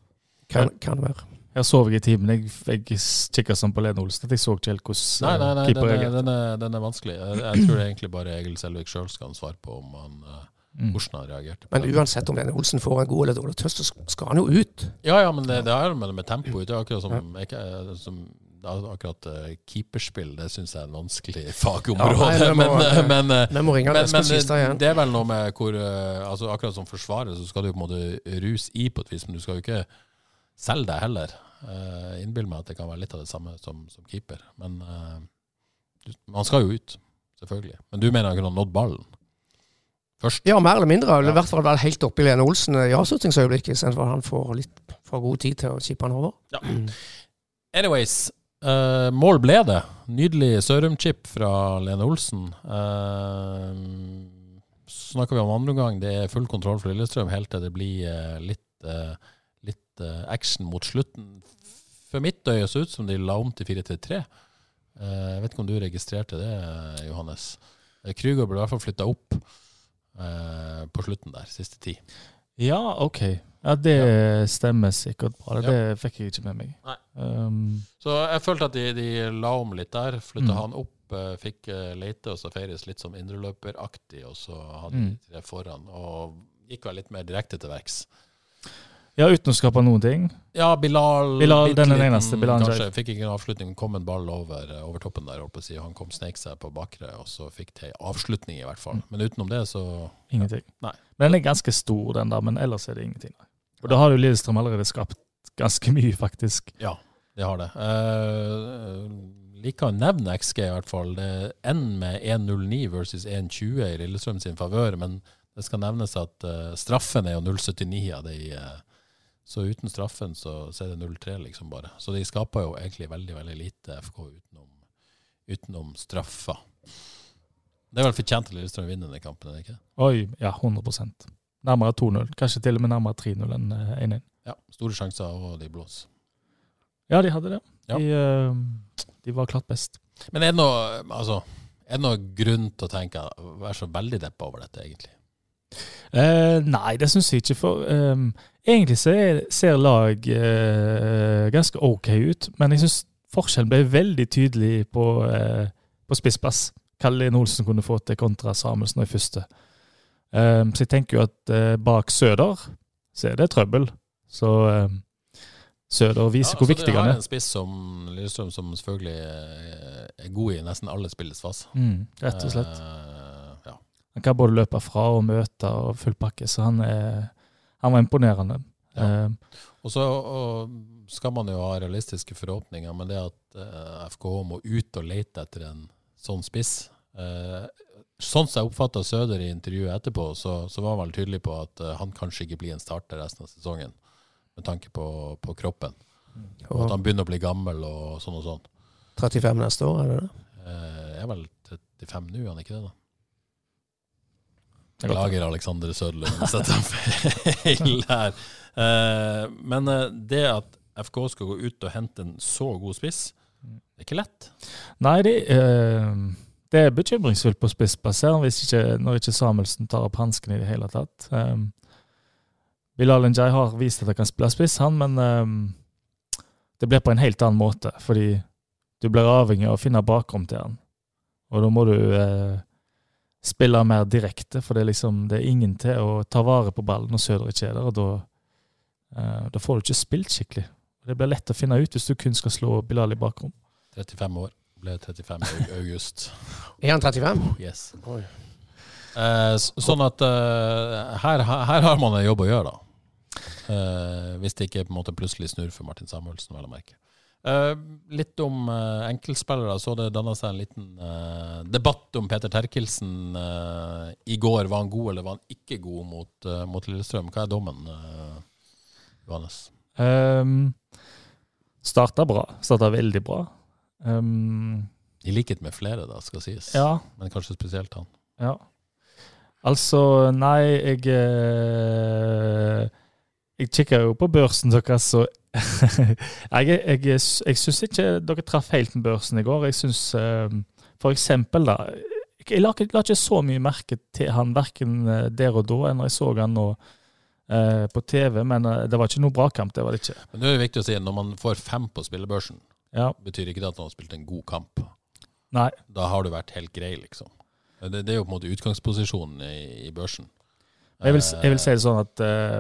Kan, kan være. Her sov ikke i timen. Jeg, jeg kikka sånn på Lene Olsen at jeg så ikke helt Nei, nei, nei eh, keeper den, er, reagerte. den, er, den er vanskelig. Jeg, jeg tror egentlig bare Egil Selvik sjøl skal svare på om han, eh, Mm. hvordan han reagerte. på Men uansett om Lene Olsen får en god eller dårlig tøst, så skal han jo ut. Ja, ja, men det, det har med, med tempo Det er akkurat som, ikke, eh, som det er akkurat eh, keeperspill, det syns jeg er en vanskelig fagområde. Ja, nei, det må- men, eh, men, eh, Vi må ringe men, Espen men Skistad igjen. det er vel noe med hvor eh, altså Akkurat som forsvarer så skal du på en måte ruse i på et vis, men du skal jo ikke selge deg heller. Uh, Innbill meg at det kan være litt av det samme som, som keeper. Men uh, du, man skal jo ut, selvfølgelig. Men du mener han kunne nådd ballen først? Ja, mer eller mindre. Eller Ja. i hvert fall være helt oppe i Lene Olsen i avslutningsøyeblikket, istedenfor at han får litt for god tid til å chippe han over. Anyways, uh, mål ble det. Nydelig Sørum-chip fra Lene Olsen. Uh, så snakker vi om andre omgang. Det er full kontroll for Lillestrøm helt til det blir uh, litt, eh, eh, action mot slutten. For mitt øye så ut som de la om til 4-3-3. Eh, jeg vet ikke om du registrerte det, eh, Johannes. Eh, Krüger ble i hvert fall flytta opp eh, på slutten der, siste ti. Ja, OK. Ja, det stemmer sikkert bra. Det, Ja. det fikk jeg ikke med meg. Um, Så jeg følte at de, de la om litt der. Flytta Mm. han opp, eh, fikk eh, Leite og Safaris litt som indreløperaktig, og så hadde Mm. de tre foran. Og gikk vel litt mer direkte til verks. Ja, uten å skape noen ting. Ja, Bilal, Bilal, den er den eneste, Bilal Kanskje fikk ikke en avslutning, kom en ball over, eh, over toppen der, holdt på å si. Han kom snek seg på bakre, og så fikk til avslutning, i hvert fall. Mm. Men utenom det, så Ingenting. Nei. Men den er ganske stor, den der, men ellers er det ingenting. Og da har jo Lillestrøm allerede skapt ganske mye, faktisk. Ja, det har det. Uh, liker å nevne XG, i hvert fall. Det ender med 1,09 versus 1,20 i Lillestrøm sin favør, men det skal nevnes at uh, straffen er jo 0,79 av de. eh, så uten straffen så, så er det 0-3, liksom, bare. Så de skaper jo egentlig veldig, veldig lite FK utenom, utenom straffa. Det er vel fortjent at Lillestrøm vinner denne kampen, er det ikke? Oi, ja, 100% Nærmere 2-0. Kanskje til og med nærmere 3-0 enn eh, 1-1. Ja, store sjanser, og de blåser. Ja, de hadde det. Ja. De, eh, de var klart best. Men er det noe, altså, er det noe grunn til å tenke, være så veldig deppa over dette, egentlig? Eh, nei, det syns jeg ikke. For um, egentlig så er, ser lag uh, ganske OK ut, men jeg syns forskjellen ble veldig tydelig på, uh, på spissplass. Kalle Olsen kunne få til kontra Samuelsen i første. Um, så jeg tenker jo at bak Søder så er det trøbbel. Så um, Søder viser hvor viktig De han Det er. en spiss som Lillestrøm som selvfølgelig er god i nesten alle spillets fase. Mm, rett og slett. Eh, ja. Han kan både løpe fra og møte og full pakke, så han, er, han var imponerende. Ja. Ehm, Og så og skal man jo ha realistiske forhåpninger, men det at eh, FKH må ut og lete etter en sånn spiss eh, Sånn som jeg oppfatta Søder i intervjuet etterpå, så, så var han vel tydelig på at eh, han kanskje ikke blir en starter resten av sesongen, med tanke på, på kroppen. Og at han begynner å bli gammel og sånn og sånn. 35 neste år, er det det? Eh, er vel 35 nå, er han ikke det? da? Er. Beklager, Alexander Sødlund, setter han feil her. Eh, men eh, det at FK skal gå ut og hente en så god spiss, det er ikke lett. Nei, det, eh, det er bekymringsfullt på spissplass her, hvis ikke, når ikke Samuelsen tar opp hansken i det hele tatt. Bilal Njay har vist at han kan spille spiss, han, men det blir på en helt annen måte. Fordi du blir avhengig av å finne bakrom til han. Og da må du eh, spille mer direkte, for det er liksom det er ingen til å ta vare på ballen når Søder ikke er der. og da, eh, da får du ikke spilt skikkelig. Det blir lett å finne ut hvis du kun skal slå Bilal i bakrom. 35 år. Ble 35 i august. Er han 35? Yes. Oi. Eh, sånn at eh, her, her har man en jobb å gjøre, da. Eh, hvis det ikke på en måte plutselig snur for Martin Samuelsen, vel å merke. Eh, litt om uh, enkeltspillere. Så det danna seg en liten uh, debatt om Peter Terkelsen i går. Var han god, eller var han ikke god mot, uh, mot Lillestrøm? Hva er dommen, Johannes? Um, starta bra. Starta veldig bra. Um, I likhet med flere, da, skal sies. ja, Men kanskje spesielt han. ja. Altså, nei, jeg Jeg kikka jo på børsen deres, og jeg jeg, jeg, jeg syns ikke dere traff helt med børsen i går. Jeg syns eh, for eksempel, da Jeg la, la ikke så mye merke til han verken eh, der og da enn når jeg så han nå eh, på TV, men eh, det var ikke noe bra kamp. Det var det ikke. Men det er viktig å si når man får fem på spillebørsen, Ja, betyr ikke det at man har spilt en god kamp. Nei. Da har du vært helt grei, liksom. Det, det er jo på en måte utgangsposisjonen i, i børsen. Jeg vil, jeg vil si det sånn at eh,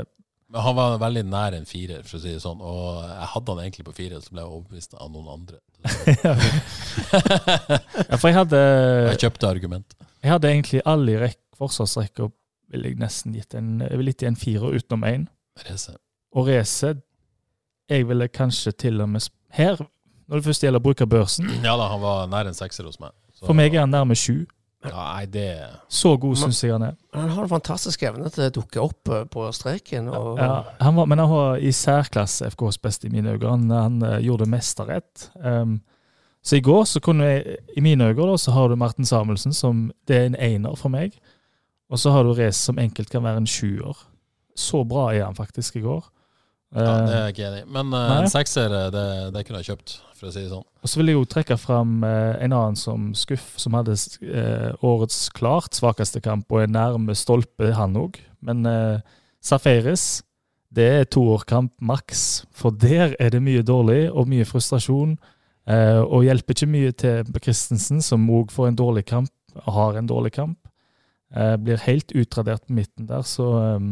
Men han var veldig nær en firer, for å si det sånn. Og jeg hadde han egentlig på fire, så ble jeg overbevist av noen andre. Ja, for jeg hadde Jeg kjøpte argument. Jeg hadde egentlig alle i rekk, forsvarsrekka ville jeg nesten gitt en, jeg ville gitt en firer utenom én. Reze. Og Race Jeg ville kanskje til og med Her, når det først gjelder å bruke børsen Ja da, han var nær en sekser hos meg. Så- For meg er han nærme sju. Nei, det Så god syns jeg han er. Han har en fantastisk evne til å dukke opp eh, på streken. Og, Ja, han var, men han var i særklasse FKs beste i mine øyne. Han, han eh, gjorde det meste rett. Um, så i går så kunne jeg, i mine øyne da, så har du Martin Samuelsen som det er en einer for meg. Og så har du Race som enkelt kan være en sjuer. Så bra er han faktisk i går. Ja, det er Eh, jeg ikke enig i. Men uh, en sekser, eh, det, det kunne jeg kjøpt, for å si det sånn. Og så vil jeg jo trekke fram uh, en annen som Skuff, som hadde uh, årets klart svakeste kamp og er nærme stolpe, han òg. Men eh, Safaris, det er toårkamp maks. For der er det mye dårlig og mye frustrasjon. Eh, og hjelper ikke mye til Christensen, som òg får en dårlig kamp, og har en dårlig kamp. Eh, blir helt utradert på midten der, så eh,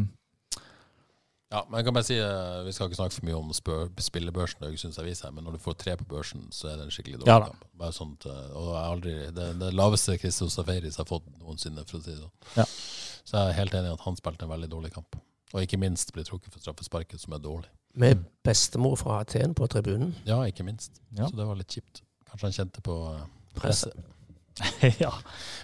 Ja, men jeg kan bare si, eh, Vi skal ikke snakke for mye om spillebørsen, Haugesunds Avis her, men når du får tre på børsen, så er det en skikkelig dårlig Ja kamp. Bare sånt, eh, og aldri, det, det laveste Christos Safaris har fått noensinne, for å si det sånn. Ja. Så jeg er helt enig i at han spilte en veldig dårlig kamp. Og ikke minst ble trukket for straffesparket, som er dårlig. Med bestemor fra Aten på tribunen. Ja, ikke minst. Ja. Så det var litt kjipt. Kanskje han kjente på eh, Presset. presset. ja.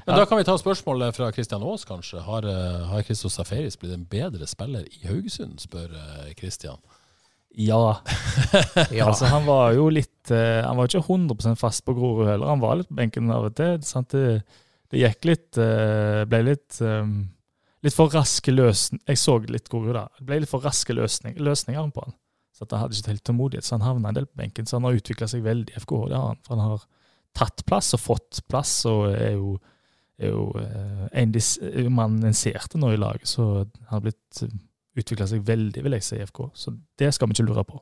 Men da kan vi ta spørsmålet fra Kristian Aas, kanskje. Har, eh, har Christos Safaris blitt en bedre spiller i Haugesund, spør Kristian. Ja. Ja. Altså, han var jo litt eh, Han var ikke 100% fast på Grorud heller. Han var litt på benken av og til. Det, det gikk litt eh, Ble litt eh, Litt for raske løsninger Jeg så litt Grorud da. Det ble litt for raske løsning, løsninger på han. Så at han hadde ikke helt tålmodighet, så han havna en del på benken. Så han har utvikla seg veldig i FKH, Det har han. For han har tatt plass og fått plass, og er jo, er jo eh, en mannen en ser til nå i laget. Så han har blitt utvikla seg veldig, vil jeg si, i FK. Så det skal vi ikke lure på.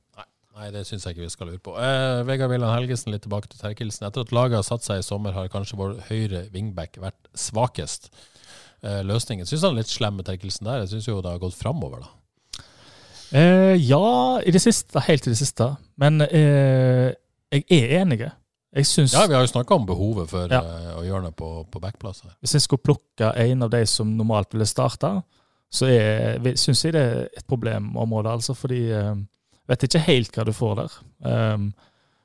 Nei, det syns jeg ikke vi skal lure på. Eh, Vegard Villand Helgesen, litt tilbake til Terkelsen. Etter at laget har satt seg i sommer, har kanskje vår høyre wingback vært svakest. Eh, løsningen syns han er litt slem med Terkelsen der. Jeg syns jo det har gått framover, da. Eh, ja, i det siste. Helt i det siste. Men eh, jeg er enig. Jeg syns Ja, vi har jo snakka om behovet for Ja. eh, å gjøre det på, på backplasser. Hvis jeg skulle plukke en av de som normalt ville starte, så syns jeg det er et problemområde, altså. Fordi jeg vet ikke helt hva du får der. Um,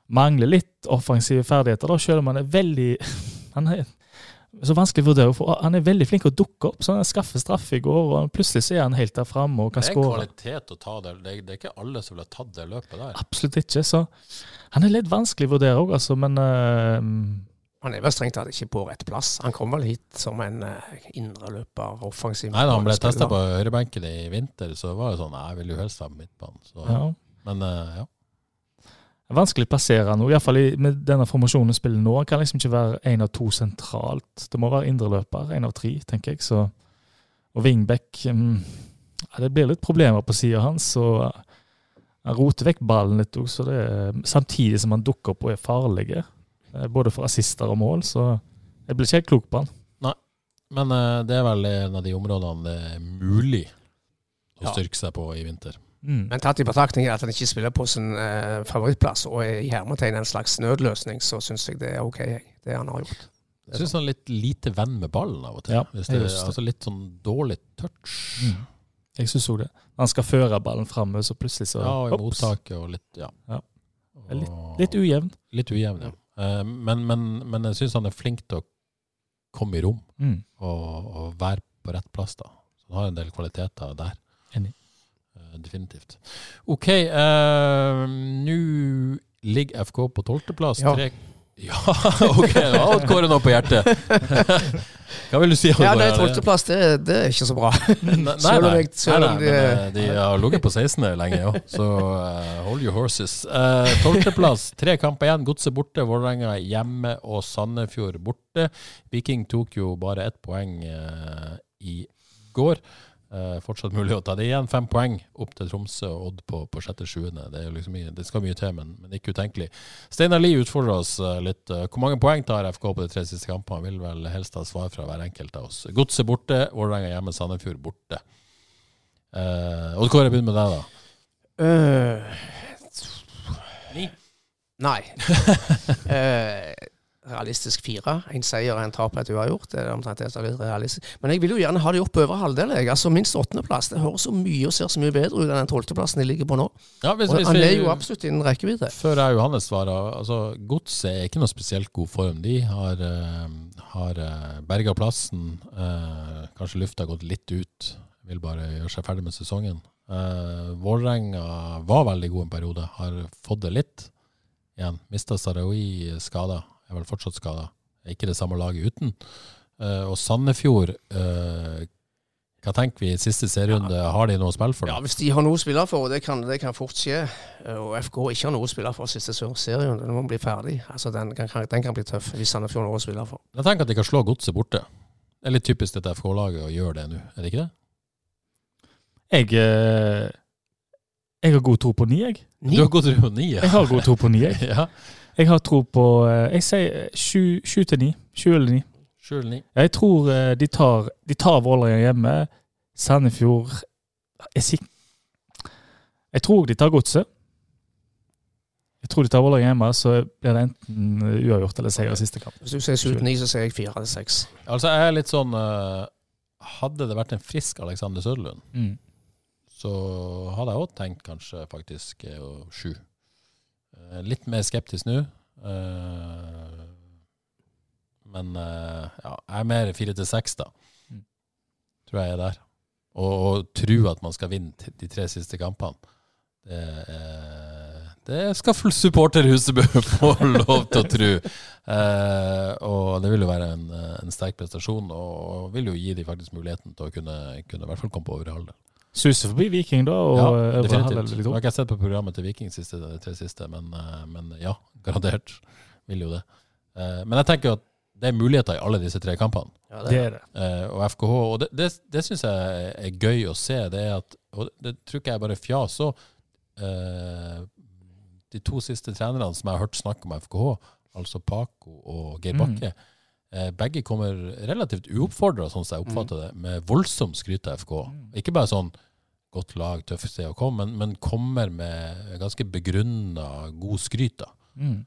mangler litt offensive ferdigheter, da, selv om han er veldig Han er så vanskelig å vurdere, for han er veldig flink til å dukke opp. så Han skaffer straffe i går, og plutselig så er han helt der framme og kan skåre. Det er skåre. kvalitet å ta det. Det er, det er ikke alle som ville ha tatt det løpet der. Absolutt ikke. Så han er litt vanskelig å vurdere òg, altså. Men uh, Han er vel strengt tatt ikke på rett plass. Han kom vel hit som en uh, indreløper, offensiv Nei, da han ble testa på høyrebenken i vinter, så var det sånn jeg vil jo helst ha på midtbanen. Så, ja. Men uh, ja. Vanskelig å plassere og iallfall med denne formasjonen vi spiller nå. Kan liksom ikke være én av to sentralt. Det må være indreløper, én av tre, tenker jeg. Så, og Wingbeck um, ja, Det blir litt problemer på sida hans. og Han roter vekk ballen litt òg, samtidig som han dukker opp og er farlige. eh, Både for assister og mål, så jeg blir ikke helt klok på han. Men eh, det er vel en av de områdene det er mulig å styrke seg på i vinter. Mm. Men tatt i betraktning at han ikke spiller på sin eh, favorittplass og er i hermetegn en slags nødløsning, så syns jeg det er OK, det han har gjort. Jeg syns han er litt lite venn med ballen av og til. Ja, Hvis det, altså litt sånn dårlig touch. Mm. Jeg syns òg det. Han skal føre ballen framme, så plutselig så Ja, og i mottaket og litt Ja. Ja. Litt, Litt ujevn. Litt ujevn, ja. Eh, Men, men, men jeg syns han er flink til å komme i rom Mm. og, og være på rett plass, da. Så han har en del kvaliteter der. Eh, Definitivt. OK, uh, nå ligger FK på tolvteplass. Ja. Tre- ja, OK, da har Kåre noe på hjertet. Hva vil du si? Ja, nei, Tolvteplass, det, det er ikke så bra. Nei, nei. nei, nei, de- eh, de har ligget på 16. lenge jo. så uh, hold your horses. Tolvteplass, uh, tre kamper igjen. Godset borte, Vålerenga hjemme og Sandefjord borte. Viking tok jo bare ett poeng uh, i går. Eh, fortsatt mulig å ta det igjen. Fem poeng opp til Tromsø og Odd på, på sjette-sjuende. Det, liksom det skal mye til, men, men ikke utenkelig. Steinar Lie utfordrer oss eh, litt. Eh, Hvor mange poeng tar FK på de tre siste kampene? Vil vel helst ha svar fra hver enkelt av oss. Godset borte, Vålerenga hjemme, Sandefjord borte. Eh, Odd Kåre, begynn med deg, da. Øh, Nei. Eh, realistisk fire. En seier og en tap et uavgjort. Det er omtrent det som er litt realistisk. Men jeg vil jo gjerne ha de opp over halvdelen. jeg. Altså Minst åttendeplass. Det høres så mye og ser så mye bedre ut enn den tolvteplassen de ligger på nå. Ja, hvis, Og hvis han vi- er jo absolutt innen rekkevidde. Før jeg Johannes svarer, altså Godset er ikke noe spesielt god form. De har, uh, har uh, berga plassen, uh, kanskje lufta gått litt ut. Vil bare gjøre seg ferdig med sesongen. Vålerenga var veldig god en periode, har fått det litt igjen. Mista Sarawi skada, er vel fortsatt skada. Er ikke det samme laget uten. Uh, og Sandefjord uh, hva tenker vi i siste serierunde? Har de noe å spille for? Ja. Hvis de har noe å spille for, og det kan, det kan fort skje, eh, og FK ikke har noe å spille for siste serien, den må bli ferdig. Altså, den, kan, den kan bli tøff hvis Sandefjord har noe å spille for. Jeg tenker at de kan slå Godset borte. Det er litt typisk dette FK-laget å gjøre det nå, er det ikke det? Jeg, eh, jeg har god tro på ni, jeg. Ni? Du har god tro på ni, ja. Jeg har god tro på ni, jeg. ja. Jeg har tro på eh, Jeg sier sju, sju til ni. Sju eller ni. Sju eller ni. Jeg tror eh, de tar, de tar Vålerenga hjemme. Sandefjord Jeg, sik Jeg tror de tar Godset. Jeg tror de tar Vålerenga hjemme, så blir det enten eh, uavgjort eller seier i siste kamp. Hvis du sier 7-9, så sier jeg 4-6. Altså, jeg er litt sånn eh, Hadde det vært en frisk Alexander Søderlund, Mm. så hadde jeg òg tenkt kanskje faktisk eh, sju. Eh, litt mer skeptisk nå. eh, men eh, ja, jeg er mer fire til seks, da. Mm. Tror jeg er der. Og, og tro at man skal vinne de tre siste kampene. Det, er, det skal supporter Husebø få lov til å tro. Eh, og det vil jo være en, en sterk prestasjon, og vil jo gi dem faktisk muligheten til å kunne, kunne i hvert fall komme på øvre halvdel. Suser forbi Viking, da, og Ja, øvre definitivt. har ikke jeg sett på programmet til Viking siste, de tre siste, men, eh, men ja, garantert vil jo det. Eh, men jeg tenker at det er muligheter i alle disse tre kampene. Ja, Det er det. Eh, og FKH, og det, det, det syns jeg er gøy å se. Det er at, og det tror ikke jeg bare fjas òg. Eh, de to siste trenerne som jeg har hørt snakke om FKH, altså Paco og Geir Mm. Bakke, eh, begge kommer relativt uoppfordra, sånn som jeg oppfatter det, med voldsomt skryt av FK. Ikke bare sånn godt lag, tøff sted å komme, men, men kommer med ganske begrunna god skryt. da. Mm.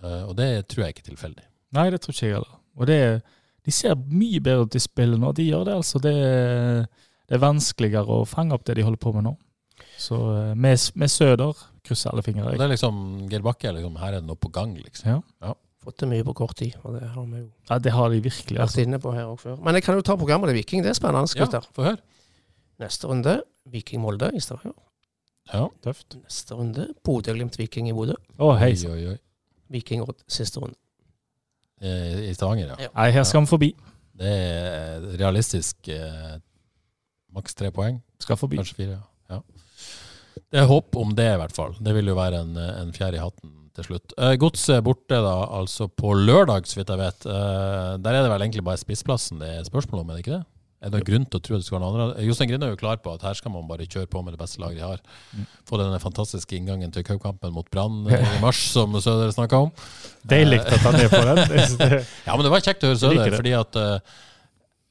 Uh, og det tror jeg ikke er tilfeldig. Nei, det tror ikke jeg heller. Og det, de ser mye bedre ut i spillet nå. De gjør det, altså. Det, det er vanskeligere å fange opp det de holder på med nå. Så eh, med, med Søder krysser alle fingre. Det er liksom, Geir Bakke er liksom, her er det noe på gang, liksom. Ja. Ja. Fått til mye på kort tid, og det har vi jo ja, det har de virkelig. vært Altså. inne på her også før. Men jeg kan jo ta programmet til Viking, det er spennende. Ja, gutter. få høre. Neste runde Viking-Molde i Stavanger. Ja. Tøft. Neste runde Bodø-Glimt-Viking i Bodø. Å, hei Oi, oi, oi. Viking-Odd siste runde. Eh, I Stavanger, ja. Ja. Nei, her skal vi forbi. Det er realistisk eh, maks tre poeng, Skal forbi. kanskje fire. Ja. Det er håp om det, i hvert fall. Det vil jo være en, en fjær i hatten til slutt. Eh, Godset borte, da, altså på lørdag, så vidt jeg vet. Eh, der er det vel egentlig bare spissplassen det er spørsmål om, er det ikke det? Er det noen grunn til å tro at det skal være noe annet? Jostein Grinde er jo klar på at her skal man bare kjøre på med det beste laget de har. Mm. Få denne fantastiske inngangen til cupkampen mot Brann eh, i mars, som Søder snakka om. Deilig at han er på den. Det- Ja, men det var kjekt å høre Søder, fordi at eh,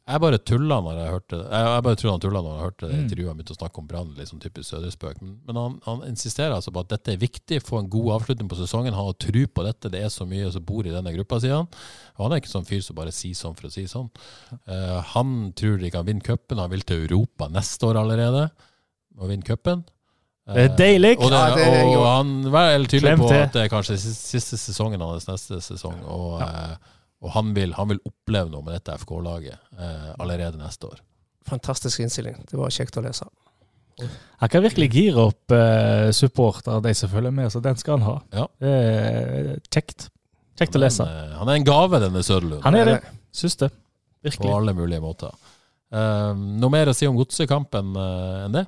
jeg bare tulla når jeg hørte det. Jeg, jeg bare tror han tulla når jeg hørte det Mm. intervjuet han begynte å snakke om Brann. Sånn typisk Søderspøk. Men, men han, han insisterer altså på at dette er viktig, få en god avslutning på sesongen. Han har tro på dette. Det er så mye som bor i denne gruppa, sier han. Og han er ikke sånn fyr som bare sier sånn for å si sånn. Uh, han tror de kan vinne cupen. Han vil til Europa neste år allerede og vinne cupen. Det er deilig. Og, det, Ja, er og han er tydelig på at det er kanskje siste sesongen hans neste sesong. Og, eh, og han, vil, han vil oppleve noe med dette FK-laget eh, allerede neste år. Fantastisk innstilling. Det var kjekt å lese. Han kan virkelig gire opp supporter supportere, de som følger med, så den skal han ha. Ja. Eh, kjekt. kjekt. Kjekt å lese. Eh, han er en gave, denne Søderlund. Han er det. Syns det. Virkelig. På alle mulige måter. Eh, noe mer å si om godsekampen eh, enn det?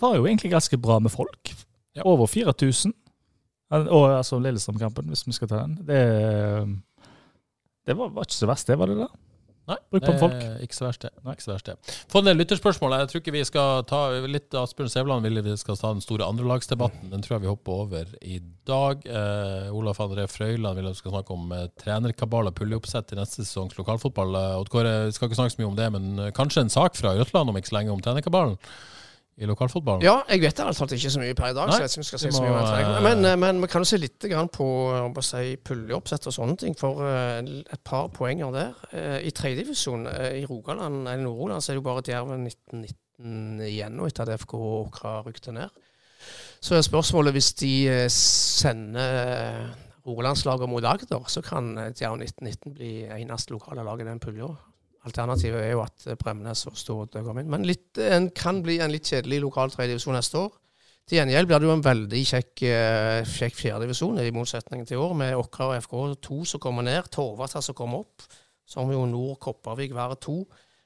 Var jo egentlig ganske bra med folk. Ja. Over 4000. Og altså Lillestrøm-kampen, hvis vi skal ta den. Det, det var, var ikke så verst, det, var det da? Nei, Bruk på det folk. er Ikke så verst, det. Ikke så verst det. Få en del lytterspørsmål. Jeg tror ikke vi skal ta litt Asbjørn Sævland ville vi skal ta den store andrelagsdebatten. Den tror jeg vi hopper over i dag. Eh, Olaf André Frøyland vil at vi skal snakke om eh, trenerkabal og puljeoppsett til neste sesongs lokalfotball. Eh, Odd Kåre, vi skal ikke snakke så mye om det, men eh, kanskje en sak fra Rødtland om ikke så lenge om trenerkabalen i lokalfotballen? Ja, jeg vet det altså ikke så mye per i dag, Nei, så jeg vet ikke om skal si så mye om det. Men, eh, men vi kan jo se litt på, å si, puljeoppsett og sånne ting, for eh, et par poenger der. Eh, I tredjedivisjon i Rogaland, eller Nord-Rogaland så er det jo bare Djerven 1919 igjen nå, etter at FK Åkra rykte ned. Så er spørsmålet hvis de sender Rogalandslaget mot Agder, så kan Djerv Djerven 1919 bli eneste lokale lag i den pulja. Alternativet er jo at eh, Bremnes og Stord kommer inn. Men litt, en kan bli en litt kjedelig lokal tredjedivisjon neste år. Til gjengjeld blir det jo en veldig kjekk, eh, kjekk fjerdedivisjon, i motsetning til i år, med Åkra og FK2 som kommer ned, Torvata som kommer opp. Så har vi jo Nord Kopervik hver to.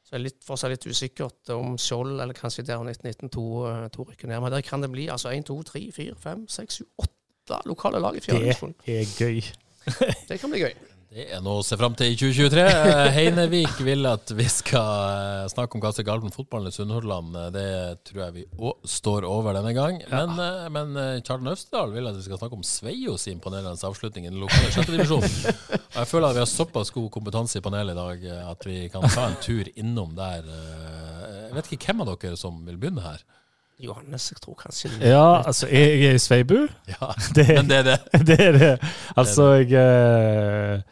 Så det er litt, fortsatt litt usikkert om Skjold eller kanskje der 1919 to, eh, to rykker ned. Men der kan det bli altså 1, 2, 3, 4, 5, 6, 7, 8 lokale lag i Det er gøy. Det kan bli gøy. Det er noe å se fram til i 2023. Eh, Heinevik vil at vi skal eh, snakke om hva som er galt med fotballen i Sunnhordland. Eh, Det tror jeg vi òg står over denne gang. Men, eh, men eh, Kjartan Øvstedal vil at vi skal snakke om Sveios imponerende avslutning i den lokale sjettedivisjonen. Og jeg føler at vi har såpass god kompetanse i panelet i dag at vi kan ta en tur innom der. Jeg vet ikke hvem av dere som vil begynne her. Johannes, jeg tror kanskje Ja, altså, jeg, jeg er i Sveibu. Ja, Det, Men det er det. det er det. Altså, jeg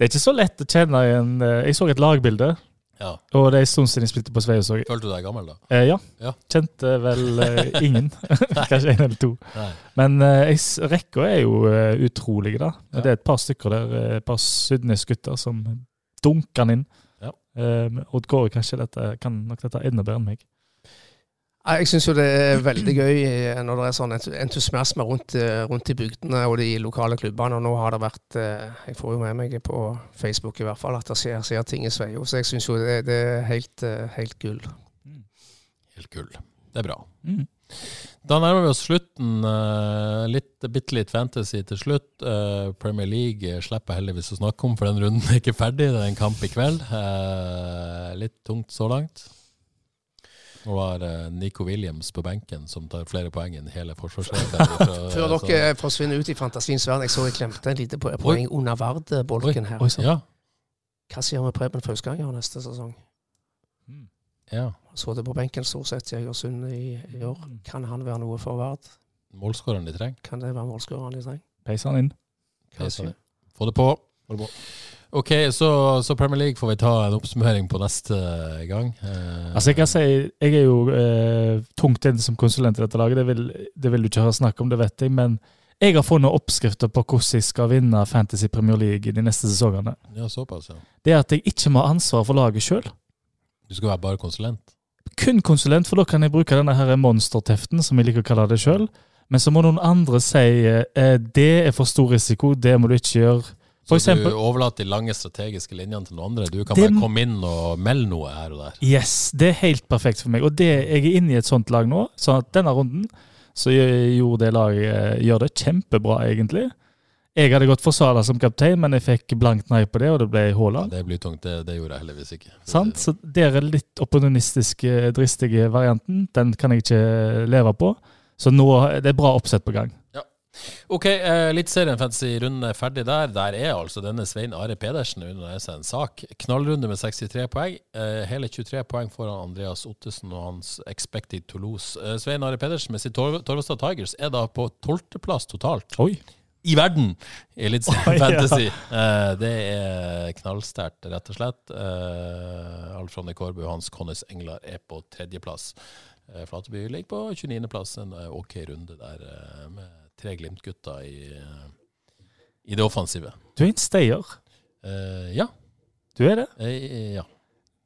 Det er ikke så lett å kjenne igjen eh, Jeg så et lagbilde, Ja. og det er en stund siden jeg spilte på Sveio. Følte du deg gammel, da? Eh, ja. Ja. Kjente vel eh, ingen. Kanskje en eller to. Nei. Men eh, rekka er jo uh, utrolig, da. Ja. Det er et par stykker der, eh, et par Sydnes-gutter som dunker den inn. Ja. Eh, Odd Kåre kanskje dette, kan nok dette enda bedre enn meg. Jeg syns jo det er veldig gøy eh, når det er sånn entu- entusiasme rundt, eh, rundt i bygdene og de lokale klubbene. Og nå har det vært eh, Jeg får jo med meg på Facebook i hvert fall at det skjer, skjer ting i Sveio. Så jeg syns jo det, det er helt, helt gull. Helt gull. Det er bra. Mm. Da nærmer vi oss slutten. litt, bitte litt fantasy til slutt. Premier League slipper jeg heldigvis å snakke om, for den runden er ikke ferdig. Det er en kamp i kveld. Eh, litt tungt så langt. Nå har eh, Nico Williams på benken, som tar flere poeng enn hele forsvarssjefen. Før dere forsvinner ut i fantasiens verden, jeg så jeg klemte et lite po- poeng under Vard-bolken her. Oi. Ja. Hva sier vi Preben Fauskanger neste sesong? ja. Så det på benken stort sett i Egersund i, i år. Kan han være noe for Vard? Målskåreren de trenger. Kan det være målskåreren de trenger? Peis han inn. Få det på. Få det på. Ok, så, så Premier League får vi ta en oppsummering på neste gang. Eh, Altså Jeg kan si, jeg er jo eh, tungt inne som konsulent i dette laget. Det vil, det vil du ikke høre snakk om, det vet jeg. Men jeg har funnet oppskrifter på hvordan jeg skal vinne Fantasy Premier League de neste sesongene. ja, såpass, ja. Det er at jeg ikke må ha ansvar for laget sjøl. Du skal være bare konsulent. Kun konsulent, for da kan jeg bruke denne her monsterteften, som jeg liker å kalle det sjøl. Men så må noen andre si eh, det er for stor risiko, det må du ikke gjøre. Så eksempel- du overlater de lange strategiske linjene til noen andre. Du kan Det bare komme inn og melde noe her og der. Yes, det er helt perfekt for meg. Og det, jeg er inne i et sånt lag nå, at denne runden så gjorde det laget eh, gjør det kjempebra, egentlig. Jeg hadde gått for Sala som kaptein, men jeg fikk blankt nei på det, og det ble Ja, det blir tungt. Det, det gjorde jeg heldigvis ikke. Sant? Så der er litt opportunistiske, dristige varianten. Den kan jeg ikke leve på. Så nå det er bra oppsett på gang. Ok, eh, Eliteserien Fantasy-runden er ferdig der. Der er altså denne Svein Are Pedersen under seg en sak. Knallrunde med 63 poeng. Eh, hele 23 poeng foran Andreas Ottesen og hans Expected Toulouse. Eh, Svein Are Pedersen med sitt Tor Torvastad Tigers er da på tolvteplass totalt. Oi. I verden i Eliteserien Fantasy. ja. Eh, det er knallsterkt, rett og slett. Eh, Alf Ronny Kårbu og Hans Connes Englar er på tredjeplass. Eh, Flateby ligger på 29.-plass. En eh, OK runde der med tre Glimt-gutter i, eh, i det offensive. Du er en stayer. Uh, ja. Du er det. Uh, ja.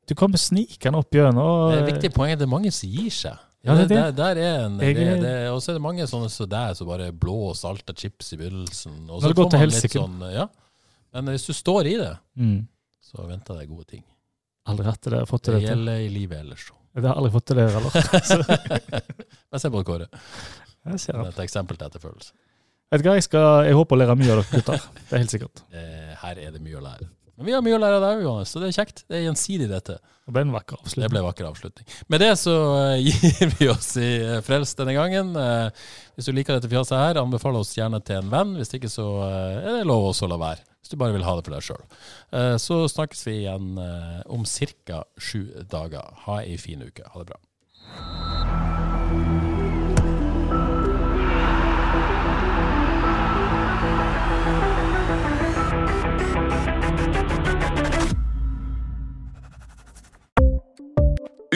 Du kommer snikende opp gjennom. Det er viktig poeng. Det er mange som gir seg. Ja, det er det. Der, er en, Jeg det, er- det, Og så er det mange sånne som deg, som bare blå og salta chips i begynnelsen. Og så til man litt sånn, ja. Men hvis du står i det, Mm. så venter det gode ting. Aldri hatt det, fått til Det det. gjelder i livet ellers. Det har aldri fått til det heller. Men se på det, Kåre. Jeg ser Det det. er Et eksempel til etterfølgelse. Vet du hva, jeg, skal, jeg håper å lære mye av dere gutter. Det er helt sikkert. Eh, her er det mye å lære. Men vi har mye å lære av deg, Johannes, så det er kjekt. Det er gjensidig, dette. Det ble en vakker Det avslutning. ble en vakker avslutning. Med det så eh, gir vi oss i eh, frelst denne gangen. Hvis du liker dette fjaset her, anbefal oss gjerne til en venn. Hvis ikke så er det lov også å la være. Hvis du bare vil ha det for deg sjøl. Så snakkes vi igjen om ca. sju dager. Ha ei fin uke. Ha det bra.